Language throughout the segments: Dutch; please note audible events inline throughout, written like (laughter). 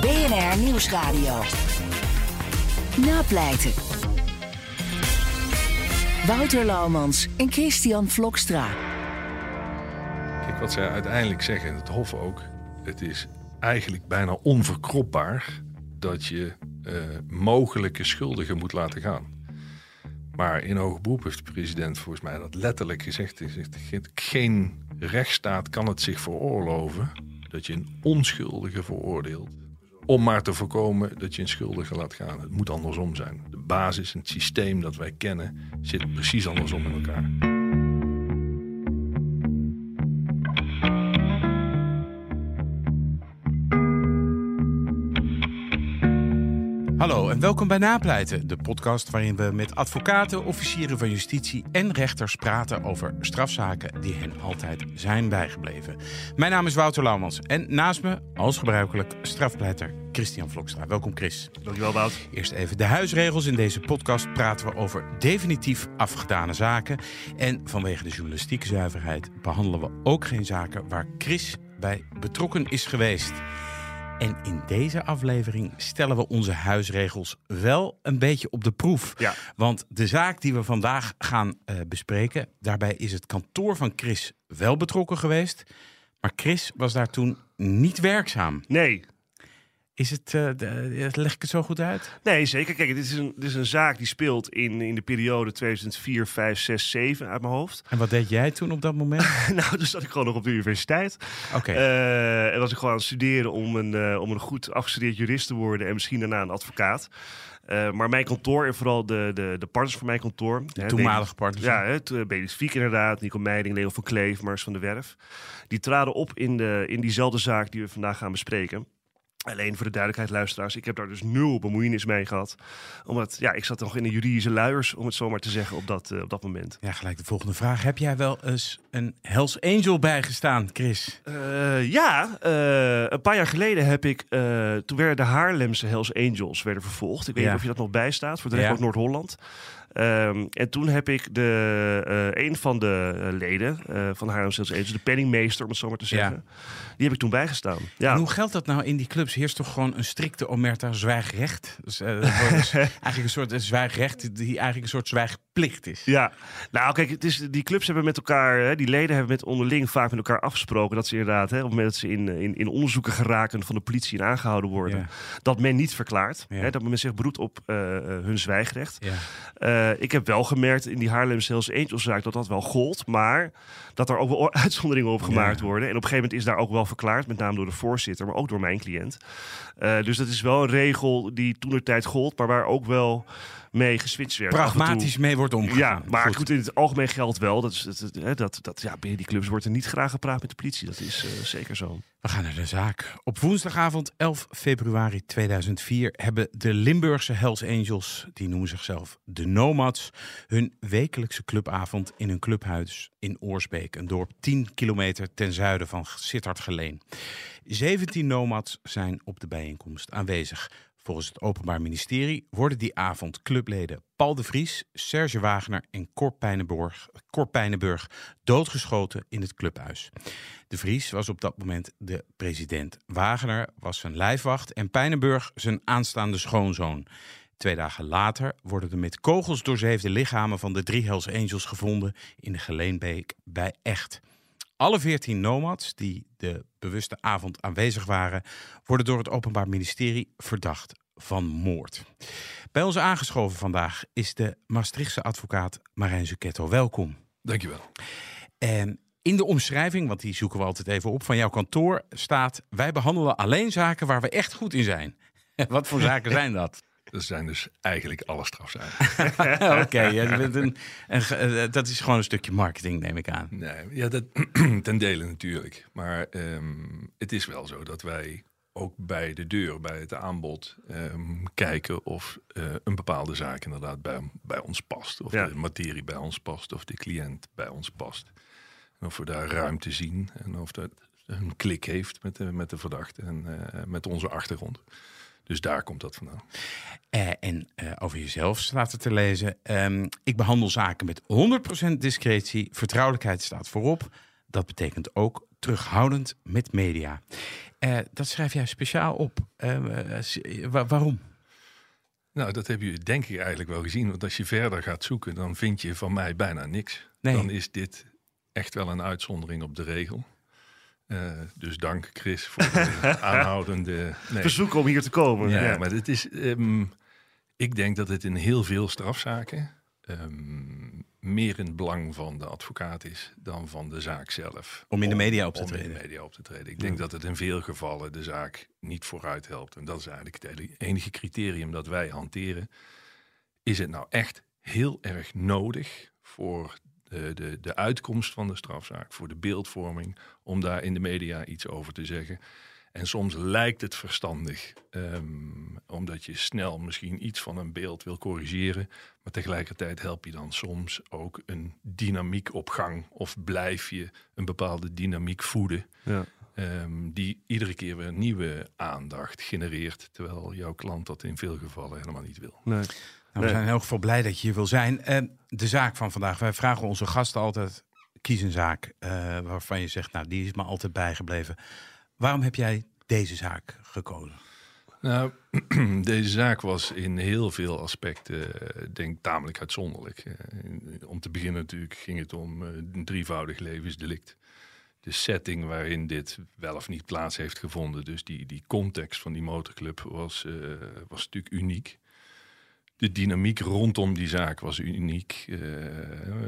BNR Nieuwsradio. Napleiten. Wouter Laumans en Christian Vlokstra. Kijk, wat zij uiteindelijk zeggen, het Hof ook. Het is eigenlijk bijna onverkropbaar dat je eh, mogelijke schuldigen moet laten gaan. Maar in hoger beroep heeft de president volgens mij dat letterlijk gezegd. Hij zegt, geen rechtsstaat kan het zich veroorloven dat je een onschuldige veroordeelt. Om maar te voorkomen dat je een schuldige laat gaan. Het moet andersom zijn. De basis, het systeem dat wij kennen, zit precies andersom in elkaar. Hallo en welkom bij Napleiten, de podcast waarin we met advocaten, officieren van justitie en rechters praten over strafzaken die hen altijd zijn bijgebleven. Mijn naam is Wouter Laumans en naast me, als gebruikelijk, strafpleiter Christian Vlokstra. Welkom Chris. Dankjewel Wout. Eerst even de huisregels. In deze podcast praten we over definitief afgedane zaken. En vanwege de journalistieke zuiverheid behandelen we ook geen zaken waar Chris bij betrokken is geweest. En in deze aflevering stellen we onze huisregels wel een beetje op de proef. Ja. Want de zaak die we vandaag gaan uh, bespreken, daarbij is het kantoor van Chris wel betrokken geweest. Maar Chris was daar toen niet werkzaam. Nee, is het, uh, de, leg ik het zo goed uit? Nee, zeker. Kijk, dit is een, dit is een zaak die speelt in, in de periode 2004, 5, 6, 7 uit mijn hoofd. En wat deed jij toen op dat moment? (laughs) nou, toen zat ik gewoon nog op de universiteit. Oké. Uh, en was ik gewoon aan het studeren om een, uh, om een goed afgestudeerd jurist te worden en misschien daarna een advocaat. Uh, maar mijn kantoor en vooral de, de, de partners van mijn kantoor. De toenmalige partners. Ja, Belis Fiek inderdaad, Nico Meiding, Leo van Kleef, Mars van der Werf. Die traden op in, de, in diezelfde zaak die we vandaag gaan bespreken. Alleen voor de duidelijkheid, luisteraars, ik heb daar dus nul bemoeienis mee gehad. Omdat, ja, ik zat nog in de juridische luiers, om het zo maar te zeggen, op dat, uh, op dat moment. Ja, gelijk de volgende vraag. Heb jij wel eens een Hells Angel bijgestaan, Chris? Uh, ja, uh, een paar jaar geleden heb ik, toen werden de Haarlemse Hells Angels werden vervolgd. Ik weet ja. niet of je dat nog bijstaat, voor de ja. Noord-Holland. Um, en toen heb ik de, uh, een van de leden uh, van Haarlem Sales Angels, de penningmeester om het zo maar te zeggen, ja. die heb ik toen bijgestaan. Ja. En hoe geldt dat nou in die clubs? Heerst toch gewoon een strikte omerta zwijgrecht? Dus, uh, dus (laughs) eigenlijk een soort zwijgrecht die eigenlijk een soort zwijgplicht is. Ja, nou kijk, het is, die clubs hebben met elkaar, hè, die leden hebben met onderling vaak met elkaar afgesproken dat ze inderdaad, hè, op het moment dat ze in, in, in onderzoeken geraken van de politie en aangehouden worden, ja. dat men niet verklaart. Hè, dat men zich beroept op hun zwijgrecht. Ja. Uh, ik heb wel gemerkt in die Haarlem Sales Angels zaak dat dat wel gold. Maar dat er ook wel (laughs) uitzonderingen op gemaakt ja. worden. En op een gegeven moment is daar ook wel verklaard. Met name door de voorzitter, maar ook door mijn cliënt. Uh, dus dat is wel een regel die toen de tijd gold. Maar waar ook wel mee geswitcht werd. Pragmatisch mee wordt omgegaan. Ja, maar goed. goed. in het algemeen geldt wel dat, dat, dat, dat ja, binnen die clubs wordt er niet graag gepraat met de politie. Dat is uh, zeker zo. We gaan naar de zaak. Op woensdagavond 11 februari 2004 hebben de Limburgse Hells Angels, die noemen zichzelf de Nomads, hun wekelijkse clubavond in een clubhuis in Oorsbeek, een dorp 10 kilometer ten zuiden van Sittard Geleen. 17 Nomads zijn op de bijeenkomst aanwezig. Volgens het Openbaar Ministerie worden die avond clubleden Paul de Vries, Serge Wagner en Cor Pijnenburg, doodgeschoten in het clubhuis. De Vries was op dat moment de president. Wagner was zijn lijfwacht en Pijnenburg zijn aanstaande schoonzoon. Twee dagen later worden de met kogels doorzeefde lichamen van de drie Hells Angels gevonden in de Geleenbeek bij Echt. Alle veertien nomads die de bewuste avond aanwezig waren, worden door het Openbaar Ministerie verdacht van moord. Bij ons aangeschoven vandaag is de Maastrichtse advocaat Marijn Zucchetto. Welkom. Dankjewel. En in de omschrijving, want die zoeken we altijd even op, van jouw kantoor staat: wij behandelen alleen zaken waar we echt goed in zijn. (laughs) Wat voor zaken (laughs) zijn dat? Dat zijn dus eigenlijk alle strafzaken. (laughs) (laughs) Oké, ja, eh, dat is gewoon een stukje marketing, neem ik aan. Nee, ja, dat (clears throat) ten dele natuurlijk. Maar ehm, het is wel zo dat wij ook bij de deur, bij het aanbod, ehm, kijken of eh, een bepaalde zaak inderdaad bij, bij ons past. Of Ja. de materie bij ons past, of de cliënt bij ons past. En of we daar ruimte zien en of dat een klik heeft met de, met de verdachte en eh, met onze achtergrond. Dus daar komt dat vandaan. Eh, en eh, over jezelf staat er te lezen. ehm, ik behandel zaken met 100% discretie. Vertrouwelijkheid staat voorop. Dat betekent ook terughoudend met media. Eh, dat schrijf jij speciaal op. Eh, eh, wa- waarom? Nou, dat hebben jullie denk ik eigenlijk wel gezien. Want als je verder gaat zoeken, dan vind je van mij bijna niks. Nee. Dan is dit echt wel een uitzondering op de regel. Eh, dus dank Chris voor de (laughs) aanhoudende... Nee. Verzoek om hier te komen. Ja, Ja, maar het is... ehm, ik denk dat het in heel veel strafzaken... ehm, meer in het belang van de advocaat is dan van de zaak zelf. Om in de media op te om in treden. de media op te treden. Ik denk dat het in veel gevallen de zaak niet vooruit helpt. En dat is eigenlijk het enige criterium dat wij hanteren. Is het nou echt heel erg nodig voor de, de, de uitkomst van de strafzaak, voor de beeldvorming, om daar in de media iets over te zeggen? En soms lijkt het verstandig, ehm, omdat je snel misschien iets van een beeld wil corrigeren. Maar tegelijkertijd help je dan soms ook een dynamiek op gang. Of blijf je een bepaalde dynamiek voeden. Ja. ehm, die iedere keer weer nieuwe aandacht genereert. Terwijl jouw klant dat in veel gevallen helemaal niet wil. Nee. Nou, we zijn in elk geval blij dat je hier wil zijn. De zaak van vandaag. Wij vragen onze gasten altijd: kies een zaak eh, waarvan je zegt, nou, die is me altijd bijgebleven. Waarom heb jij deze zaak gekozen? Nou, (clears throat) deze zaak was in heel veel aspecten, eh, denk ik, tamelijk uitzonderlijk. Eh, om te beginnen natuurlijk ging het om een drievoudig levensdelict. De setting waarin dit wel of niet plaats heeft gevonden, dus die, die context van die motorclub was, was natuurlijk uniek. De dynamiek rondom die zaak was uniek, eh,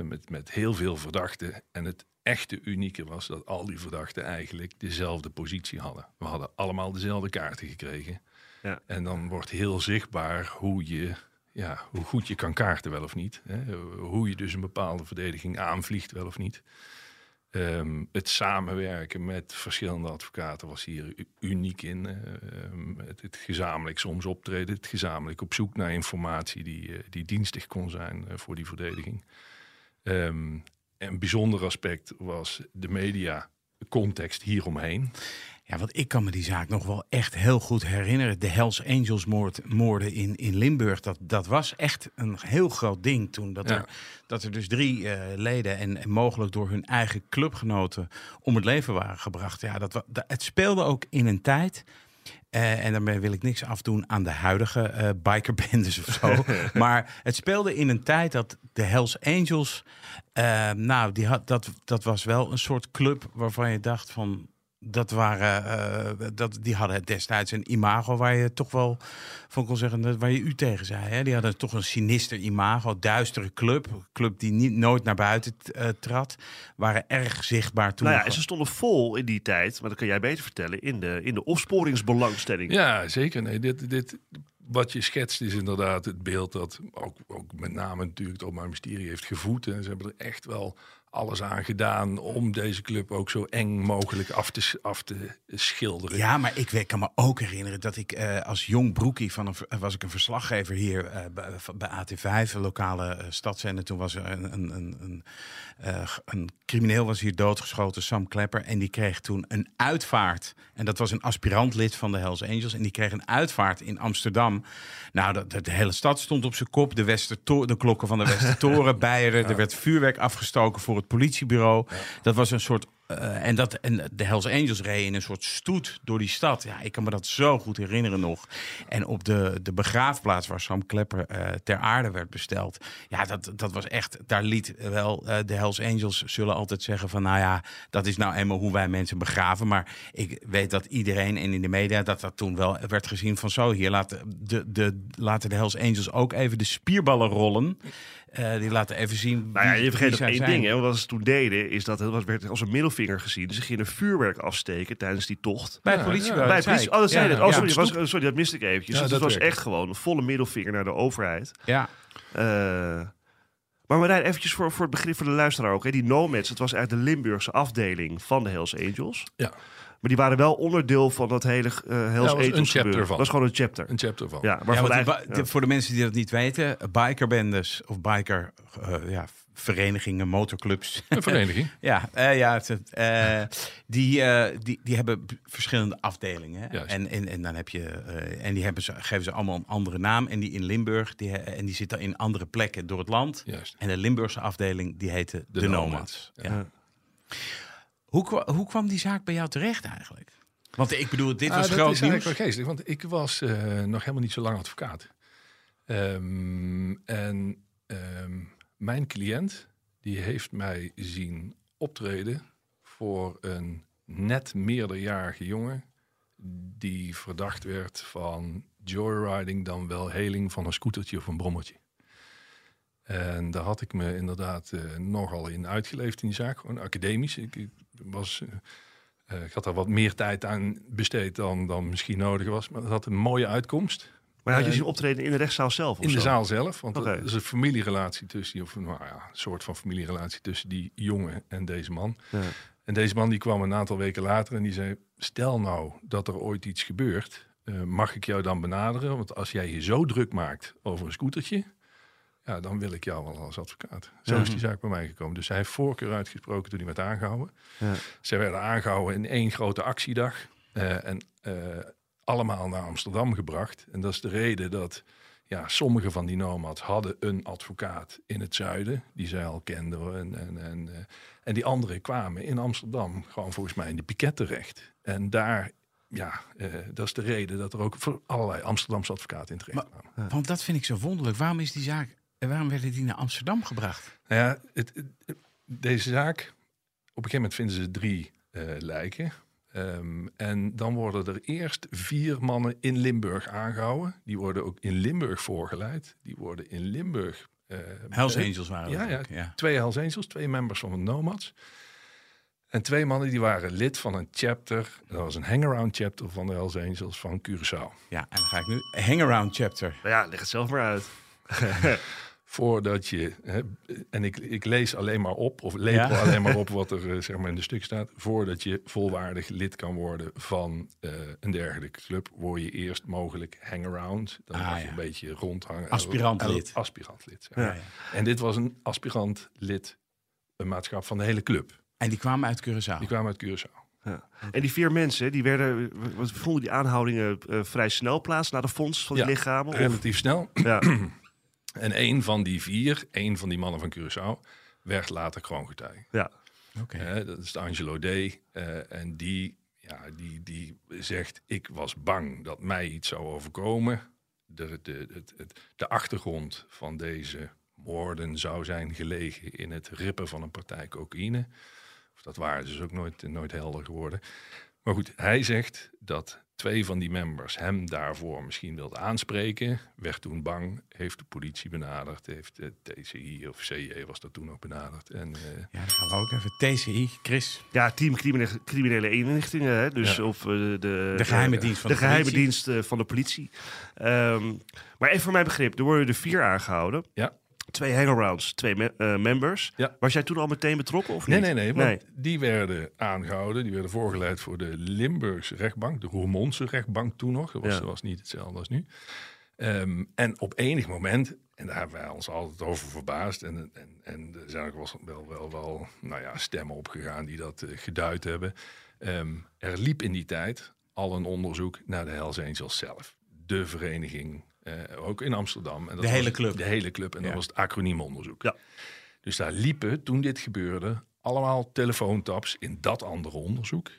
met, met heel veel verdachten. En het echte unieke was dat al die verdachten eigenlijk dezelfde positie hadden. We hadden allemaal dezelfde kaarten gekregen. Ja. En dan wordt heel zichtbaar hoe, je, ja, hoe goed je kan kaarten wel of niet. Hè? Hoe je dus een bepaalde verdediging aanvliegt wel of niet. Ehm, het samenwerken met verschillende advocaten was hier uniek in. Ehm, het, gezamenlijk soms optreden, het gezamenlijk op zoek naar informatie die, eh, die dienstig kon zijn eh, voor die verdediging. Ehm, een bijzonder aspect was de media context hieromheen. Ja, want ik kan me die zaak nog wel echt heel goed herinneren. De Hells Angels moord, moorden in, in Limburg, dat, dat was echt een heel groot ding toen. Dat, Ja. er, dat er dus drie eh, leden en, en mogelijk door hun eigen clubgenoten om het leven waren gebracht. Ja, dat, het speelde ook in een tijd. eh, en daarmee wil ik niks afdoen aan de huidige bikerbendes of zo. (laughs) maar het speelde in een tijd dat de Hells Angels. nou, die had, dat, dat was wel een soort club waarvan je dacht van. Dat waren, eh, dat, die hadden destijds een imago waar je toch wel van kon zeggen, dat- waar je u tegen zei. Hè? Die hadden toch een sinister imago, duistere club. Een club die niet, nooit naar buiten eh, trad. Waren erg zichtbaar toen. Nou ja, en ze stonden vol in die tijd, maar dat kan jij beter vertellen, in de, in de opsporingsbelangstelling. Ja, zeker. Nee, dit, dit, wat je schetst is inderdaad het beeld dat ook, ook met name natuurlijk het Openbaar Ministerie heeft gevoed. En ze hebben er echt wel alles aan gedaan om deze club ook zo eng mogelijk af te, af te schilderen. Ja, maar ik kan me ook herinneren dat ik eh, als jong broekie van een, was ik een verslaggever hier eh, bij, bij AT5, een lokale stadszender. Toen was er een, een, een, een, crimineel was hier doodgeschoten, Sam Klepper. En die kreeg toen een uitvaart. En dat was een aspirant-lid van de Hells Angels. En die kreeg een uitvaart in Amsterdam. Nou, dat, dat- de hele stad stond op zijn kop. De, de klokken van de Westertoren (laughs) bijeren. Er werd vuurwerk afgestoken voor het politiebureau. Dat was een soort eh, en, dat, en de Hells Angels reden in een soort stoet door die stad. Ja, ik kan me dat zo goed herinneren nog. En op de, de begraafplaats waar Sam Klepper eh, ter aarde werd besteld. Ja, dat, dat was echt, daar liet wel eh, de Hells Angels zullen altijd zeggen van... nou ja, dat is nou eenmaal hoe wij mensen begraven. Maar ik weet dat iedereen en in de media dat dat toen wel werd gezien van... zo, hier laten de, de, laten de Hells Angels ook even de spierballen rollen. Eh, die laten even zien. Nou ja, wie- je vergeet nog één zijn. ding. Hè? Wat ze toen deden, is dat het was- werd als een middelvinger gezien. Ze gingen vuurwerk afsteken tijdens die tocht. Bij het ja. Bij het politie. Oh, dat zei ja, het. Oh, ja. sorry, was, sorry, dat miste ik eventjes. Ja, Dus dat het was werkt. echt gewoon een volle middelvinger naar de overheid. Ja. Eh, maar Marijn, eventjes voor, voor het begrip van de luisteraar ook. Hè. Die Nomads, het was eigenlijk de Limburgse afdeling van de Hells Angels. Ja, Maar die waren wel onderdeel van dat hele eh Hells was een Angels chapter gebeuren. van. Dat was gewoon een chapter. een chapter van. Ja, eigenlijk- de- voor de mensen die dat niet weten, bikerbendes of biker eh, ja, verenigingen, motorclubs. Een vereniging. (laughs) ja, eh, ja het, eh, die, eh, die, die hebben verschillende afdelingen. En, en, en dan heb je eh, en die hebben ze, geven ze allemaal een andere naam. En die in Limburg, die, en die zitten in andere plekken door het land. Juist. En de Limburgse afdeling, die heette de, De Nomads. Nomads, Ja. Hoe, hoe kwam die zaak bij jou terecht eigenlijk? Want ik bedoel, dit Ah, was dat groot nieuws. wel geestig, want ik was eh, nog helemaal niet zo lang advocaat. Ehm, en ehm, mijn cliënt, die heeft mij zien optreden voor een net meerderjarige jongen die verdacht werd van joyriding dan wel heling van een scootertje of een brommertje. En daar had ik me inderdaad eh, nogal in uitgeleefd in die zaak, gewoon academisch. Ik, ik was... eh, eh, ik had daar wat meer tijd aan besteed dan, dan misschien nodig was. Maar dat had een mooie uitkomst. Maar had je zien optreden in de rechtszaal zelf? of In de zaal zelf. Want Oké. er is een familierelatie tussen die, of nou ja, een soort van familierelatie tussen die jongen en deze man. Ja. En deze man die kwam een aantal weken later en die zei: Stel nou dat er ooit iets gebeurt, mag ik jou dan benaderen? Want als jij je zo druk maakt over een scootertje, ja, dan wil ik jou wel als advocaat. Zo Ja. is die zaak bij mij gekomen. Dus hij heeft voorkeur uitgesproken toen hij werd aangehouden. Ja. Zij werden aangehouden in één grote actiedag. eh, en eh, allemaal naar Amsterdam gebracht. En dat is de reden dat ja, sommige van die nomads hadden een advocaat in het zuiden. Die zij al kenden. En, en, en, eh, en die anderen kwamen in Amsterdam gewoon volgens mij in de piket terecht. En daar, ja, dat is de reden dat er ook voor allerlei Amsterdamse advocaten in terecht kwamen. Want dat vind ik zo wonderlijk. Waarom is die zaak... en Waarom werden die naar Amsterdam gebracht? Nou ja, het, het- deze zaak, op een gegeven moment vinden ze drie eh, lijken. Ehm, en dan worden er eerst vier mannen in Limburg aangehouden. Die worden ook in Limburg voorgeleid. Die worden in Limburg... eh, Hells eh, Angels waren ja, dat ja, ja. Twee Hells Angels, twee members van de Nomads. En twee mannen die waren lid van een chapter. Dat was een hangaround chapter van de Hells Angels van Curaçao. Ja, en dan ga ik nu... Hangaround chapter. Nou ja, leg het zelf maar uit. (laughs) voordat je. Hè, en ik, ik lees alleen maar op, of lepel Ja. alleen maar op (laughs) wat er eh, zeg maar in de stuk staat. Voordat je volwaardig lid kan worden van eh, een dergelijke club, word je eerst mogelijk hangaround. Dan Ah, mag je ja. een beetje rondhangen. Aspirantlid. Eh, Aspirantlid. zeg Ja, maar. ja. En dit was een aspirantlid, een maatschap van de hele club. En die kwamen uit Curaçao. Die kwamen uit Curaçao. Ja. En die vier mensen, die werden, wat vonden die aanhoudingen vrij snel plaats na de fonds van die Ja, lichamen? Of- Relatief snel. ja. (clears throat) En een van die vier, een van die mannen van Curaçao, werd later kroongetuige. ja. Oké. Hè, dat is de Angelo D. eh, en die, ja, die, die zegt, ik was bang dat mij iets zou overkomen. De, de, het- het- de achtergrond van deze moorden zou zijn gelegen in het rippen van een partij cocaïne. Of dat waren dus ook nooit, nooit helder geworden. Maar goed, hij zegt dat twee van die members hem daarvoor misschien wilden aanspreken. Werd toen bang, heeft de politie benaderd, heeft de TCI of CJ was dat toen nog benaderd. En eh, Ja, dan gaan we ook even. TCI, Chris. ja, team criminele, criminele inrichtingen. Hè? Dus Ja. of eh, de, De geheime dienst van de, de, geheime politie. dienst eh, van de politie. Ehm, maar even voor mijn begrip, er worden er vier aangehouden. Ja. Twee hangarounds, twee me- eh, members. Ja. Was jij toen al meteen betrokken of Nee, niet? nee, nee. Want die werden aangehouden. Die werden voorgeleid voor de Limburgse rechtbank. De Roermondse rechtbank toen nog. Dat was, Ja. dat was niet hetzelfde als nu. Ehm, en op enig moment, en daar hebben wij ons altijd over verbaasd. En, en, en er zijn ook wel, wel, wel, wel nou ja, stemmen opgegaan die dat eh, geduid hebben. Ehm, er liep in die tijd al een onderzoek naar de Hells Angels zelf. De vereniging, eh, ook in Amsterdam. En dat De hele was club. De hele club. En dat Ja. was het acroniemonderzoek. Ja. Dus daar liepen, toen dit gebeurde, allemaal telefoontaps in dat andere onderzoek.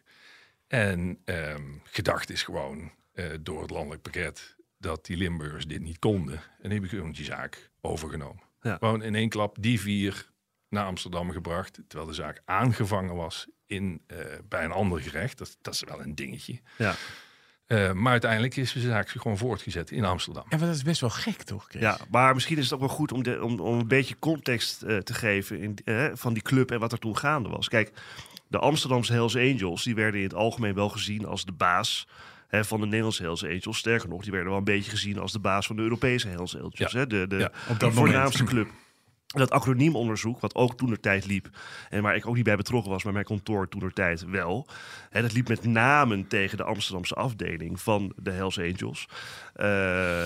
En ehm, gedacht is gewoon eh, door het landelijk pakket dat die Limburgers dit niet konden. En die hebben gewoon die zaak overgenomen. Ja. Gewoon in één klap die vier naar Amsterdam gebracht. Terwijl de zaak aangevangen was in, eh, bij een ander gerecht. Dat, dat is wel een dingetje. Ja. Eh, maar uiteindelijk is de zaak gewoon voortgezet in Amsterdam. Ja, maar dat is best wel gek, toch? Chris? Ja, maar misschien is het ook wel goed om, de, om, om een beetje context eh, te geven in, eh, van die club en wat er toen gaande was. Kijk, de Amsterdamse Hells Angels die werden in het algemeen wel gezien als de baas hè, van de Nederlandse Hells Angels. Sterker nog, die werden wel een beetje gezien als de baas van de Europese Hells Angels. Ja. Hè, de de, Ja, voornaamste club. Dat acroniemonderzoek, wat ook toen de tijd liep, en waar ik ook niet bij betrokken was, maar mijn kantoor toen de tijd wel. Hè, dat liep met name tegen de Amsterdamse afdeling van de Hells Angels. Eh,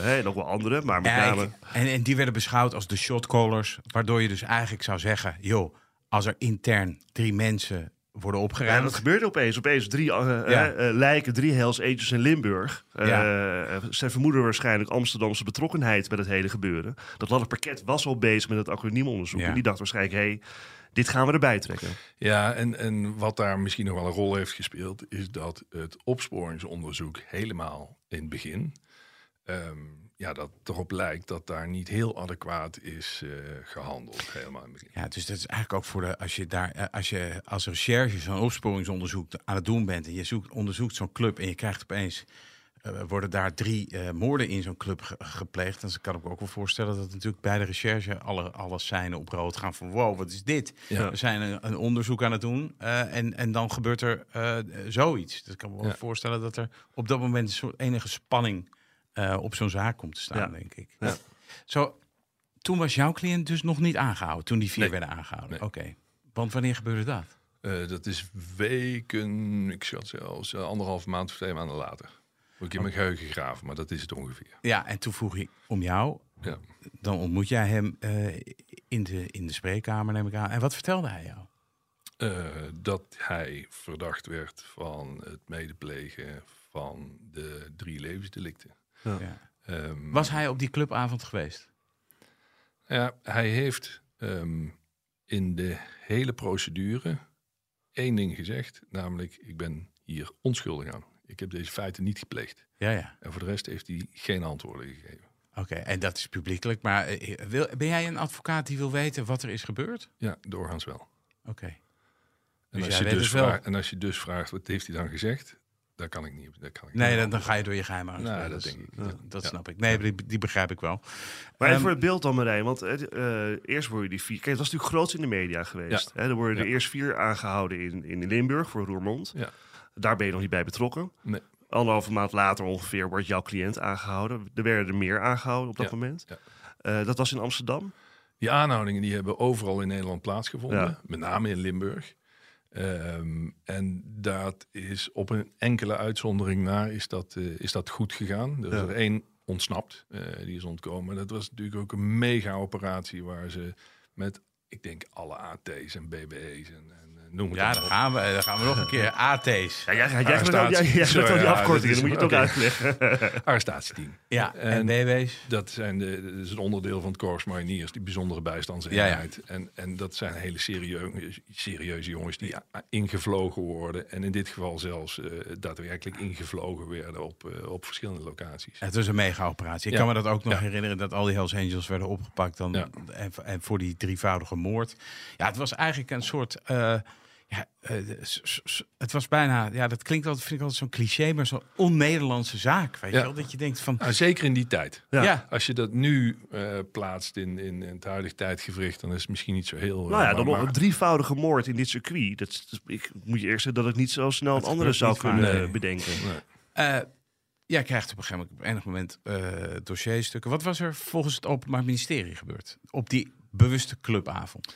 hè, en nog wel andere, maar met Ja, name. en, en die werden beschouwd als de shotcallers. Waardoor je dus eigenlijk zou zeggen... joh, als er intern drie mensen worden Ja, opgeruimd... dat gebeurde opeens. Opeens drie eh, Ja. eh, eh, lijken, drie Hells Angels in Limburg. Eh, Ja. Zij vermoeden waarschijnlijk Amsterdamse betrokkenheid bij het hele gebeuren. Dat ladder parket was al bezig met het acroniemonderzoek. Ja. En die dacht waarschijnlijk, hé, hey, dit gaan we erbij trekken. Ja, en, en wat daar misschien nog wel een rol heeft gespeeld, is dat het opsporingsonderzoek helemaal in het begin, ehm, ja, dat erop lijkt dat daar niet heel adequaat is eh, gehandeld. Helemaal in het begin. Ja, dus dat is eigenlijk ook voor de als je daar eh, als je als recherche zo'n opsporingsonderzoek aan het doen bent en je zoekt, onderzoekt zo'n club en je krijgt opeens eh, worden daar drie moorden in zo'n club ge- gepleegd. Dan kan ik me ook wel voorstellen dat natuurlijk bij de recherche alle, alle seinen op rood gaan van wow, wat is dit? Ja. We zijn een, een onderzoek aan het doen en, en dan gebeurt er zoiets. Dus ik kan me wel Ja. voorstellen dat er op dat moment een soort enige spanning eh, op zo'n zaak komt te staan, Ja. denk ik. Ja. Zo, toen was jouw cliënt dus nog niet aangehouden, toen die vier Nee. werden aangehouden. Nee. Oké. Want wanneer gebeurde dat? Eh, dat is weken, ik schat zelfs eh, anderhalf maand of twee maanden later. Moet ik in mijn geheugen graven, maar dat is het ongeveer. Ja, en toen vroeg hij om jou. Ja. Dan ontmoet jij hem in, de, in de spreekkamer, neem ik aan. En wat vertelde hij jou? Dat hij verdacht werd van het medeplegen van de drie levensdelicten. Ja. Ehm, Was hij op die clubavond geweest? Ja, hij heeft ehm, in de hele procedure één ding gezegd, namelijk ik ben hier onschuldig aan. Ik heb deze feiten niet gepleegd. Ja, ja. En voor de rest heeft hij geen antwoorden gegeven. Oké, en dat is publiekelijk. Maar eh, wil, ben jij een advocaat die wil weten wat er is gebeurd? Ja, doorgaans wel. Oké. En, Dus dus het wel. vraagt, en als je dus vraagt, wat heeft hij dan gezegd? Dat kan ik niet. Dat kan ik Nee, niet dan, dan ga je door je geheim aan. Nou, dat denk ik. Dat, dat Ja. snap ik. Nee, die, die begrijp ik wel. Maar even Ehm, voor het beeld dan, Marijn. Want eh, eh, eerst worden die vier... Kijk, het was natuurlijk groot in de media geweest. Hè? Er worden er eerst vier aangehouden in, in Limburg voor Roermond. Ja. Daar ben je nog niet bij betrokken. Nee. Anderhalve maand later ongeveer wordt jouw cliënt aangehouden. Er werden er meer aangehouden op dat Ja, moment. ja. Eh, dat was in Amsterdam. Die aanhoudingen die hebben overal in Nederland plaatsgevonden. Ja. Met name in Limburg. Ehm, en dat is op een enkele uitzondering na is dat, eh, is dat goed gegaan. Er is Ja. er één ontsnapt, eh, die is ontkomen. Dat was natuurlijk ook een mega operatie waar ze met, ik denk, alle AT's en BBE's en, en eh, noem het Ja, dan gaan we, dan gaan we nog een keer. (laughs) AT's. Ja, jij, jij, jij, Sorry, die ja, afkortingen, dat dan moet je het ook oké. uitleggen. (laughs) Arrestatieteam. Ja, en En- BW's. Dat, zijn de, dat is een onderdeel van het Corps Mariniers, die bijzondere bijstandseenheid. En, en dat zijn hele serieuze, serieuze jongens die ingevlogen worden. En in dit geval zelfs eh, daadwerkelijk ingevlogen werden op, eh, op verschillende locaties. Het was een mega-operatie. Ik Ja. kan me dat ook nog Ja. herinneren dat al die Hells Angels werden opgepakt dan, Ja. en, en voor die drievoudige moord. Ja, het was eigenlijk een soort. eh, ja, eh, het was bijna. Ja, dat klinkt altijd, vind ik altijd zo'n cliché, maar zo'n on-Nederlandse zaak. Weet Ja. je wel? Dat je denkt van. Nou, zeker in die tijd. Ja, Ja. Als je dat nu eh, plaatst in, in, in het huidige tijdgevricht, dan is het misschien niet zo heel... eh, Nou ja, maar- dan nog een drievoudige moord in dit circuit. Dat, is- ik moet je eerst zeggen dat ik niet zo snel een andere zou kunnen bedenken. Nee. Eh, jij krijgt op een gegeven moment op enig moment eh, dossierstukken. Wat was er volgens het Openbaar Ministerie gebeurd op die bewuste clubavond?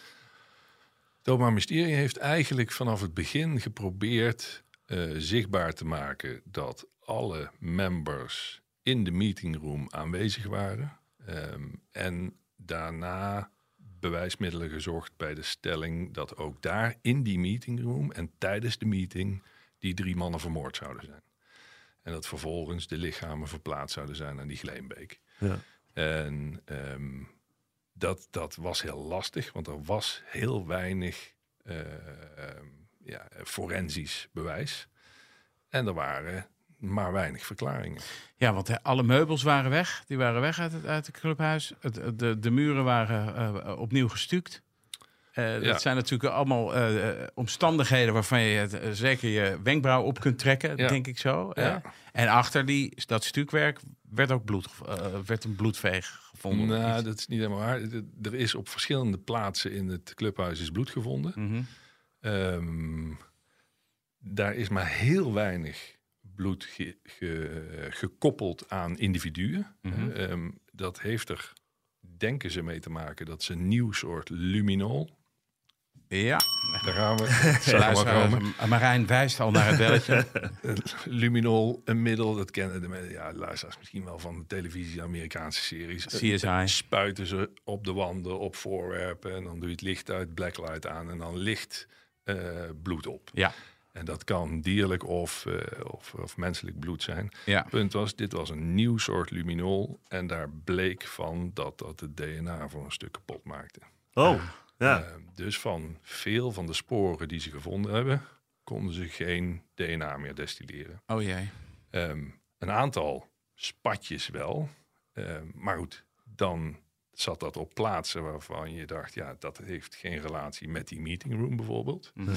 Openbaar Ministerie heeft eigenlijk vanaf het begin geprobeerd eh, zichtbaar te maken dat alle members in de meetingroom aanwezig waren. Ehm, en daarna bewijsmiddelen gezocht bij de stelling dat ook daar in die meetingroom en tijdens de meeting die drie mannen vermoord zouden zijn. En dat vervolgens de lichamen verplaatst zouden zijn aan die Gleenbeek. Ja. En ehm, dat, dat was heel lastig, want er was heel weinig eh, ja, forensisch bewijs. En er waren maar weinig verklaringen. Ja, want alle meubels waren weg. Die waren weg uit het, uit het clubhuis. Het, de, de muren waren eh, opnieuw gestuukt. Eh, dat zijn natuurlijk allemaal omstandigheden waarvan je het, zeker je wenkbrauw op kunt trekken, Ja. denk ik zo. Ja. En achter die, dat stukwerk werd ook bloed, werd een bloedveeg gevonden. Nou, dat is niet helemaal waar. Er is op verschillende plaatsen in het clubhuis is bloed gevonden. Mhm. Ehm, daar is maar heel weinig bloed ge- ge- gekoppeld aan individuen. Mhm. Ehm, dat heeft er, denken ze mee te maken, dat ze een nieuw soort luminol. Ja, (laughs) Daar gaan we. M- Marijn wijst al naar het belletje. (laughs) luminol, een middel, dat kennen de mensen, ja, luisteraars misschien wel van de televisie, Amerikaanse series. CSI. Spuiten ze op de wanden, op voorwerpen en dan doe je het licht uit, blacklight aan en dan licht eh, bloed op. Ja, En dat kan dierlijk of, eh, of, of menselijk bloed zijn. ja. Punt was, dit was een nieuw soort luminol. En daar bleek van dat dat het DNA voor een stuk kapot maakte. Oh, ja. Eh, dus van veel van de sporen die ze gevonden hebben, konden ze geen DNA meer destilleren. Oh jee. Ehm, een aantal spatjes wel. Ehm, maar goed, dan zat dat op plaatsen waarvan je dacht, ja, dat heeft geen relatie met die meeting room bijvoorbeeld. Mhm.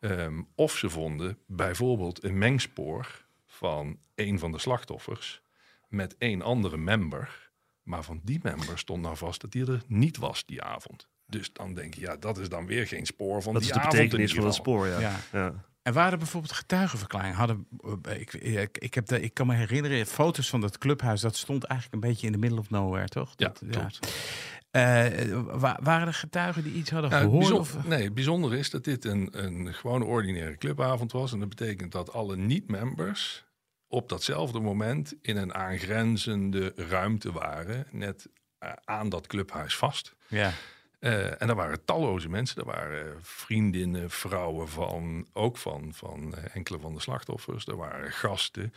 Ehm, of ze vonden bijvoorbeeld een mengspoor van een van de slachtoffers met een andere member. Maar van die member stond nou vast dat hij er niet was die avond. Dus dan denk je, ja, dat is dan weer geen spoor van Dat die is de betekenis van het spoor, ja. Ja. ja. En waren er bijvoorbeeld getuigenverklaringen? Hadden, eh, ik, ik, ik, heb de, ik kan me herinneren, foto's van dat clubhuis, dat stond eigenlijk een beetje in the middle of nowhere, toch? Ja, Dat, klopt. Eh, wa- waren er getuigen die iets hadden Ja, gehoord? bijzon- Of? Nee, het bijzondere is dat dit een, een gewone ordinaire clubavond was. En dat betekent dat alle niet-members op datzelfde moment in een aangrenzende ruimte waren. Net eh, aan dat clubhuis vast. Ja. Eh, en er waren talloze mensen. Er waren vriendinnen, vrouwen van, ook van, van eh, enkele van de slachtoffers. Er waren gasten.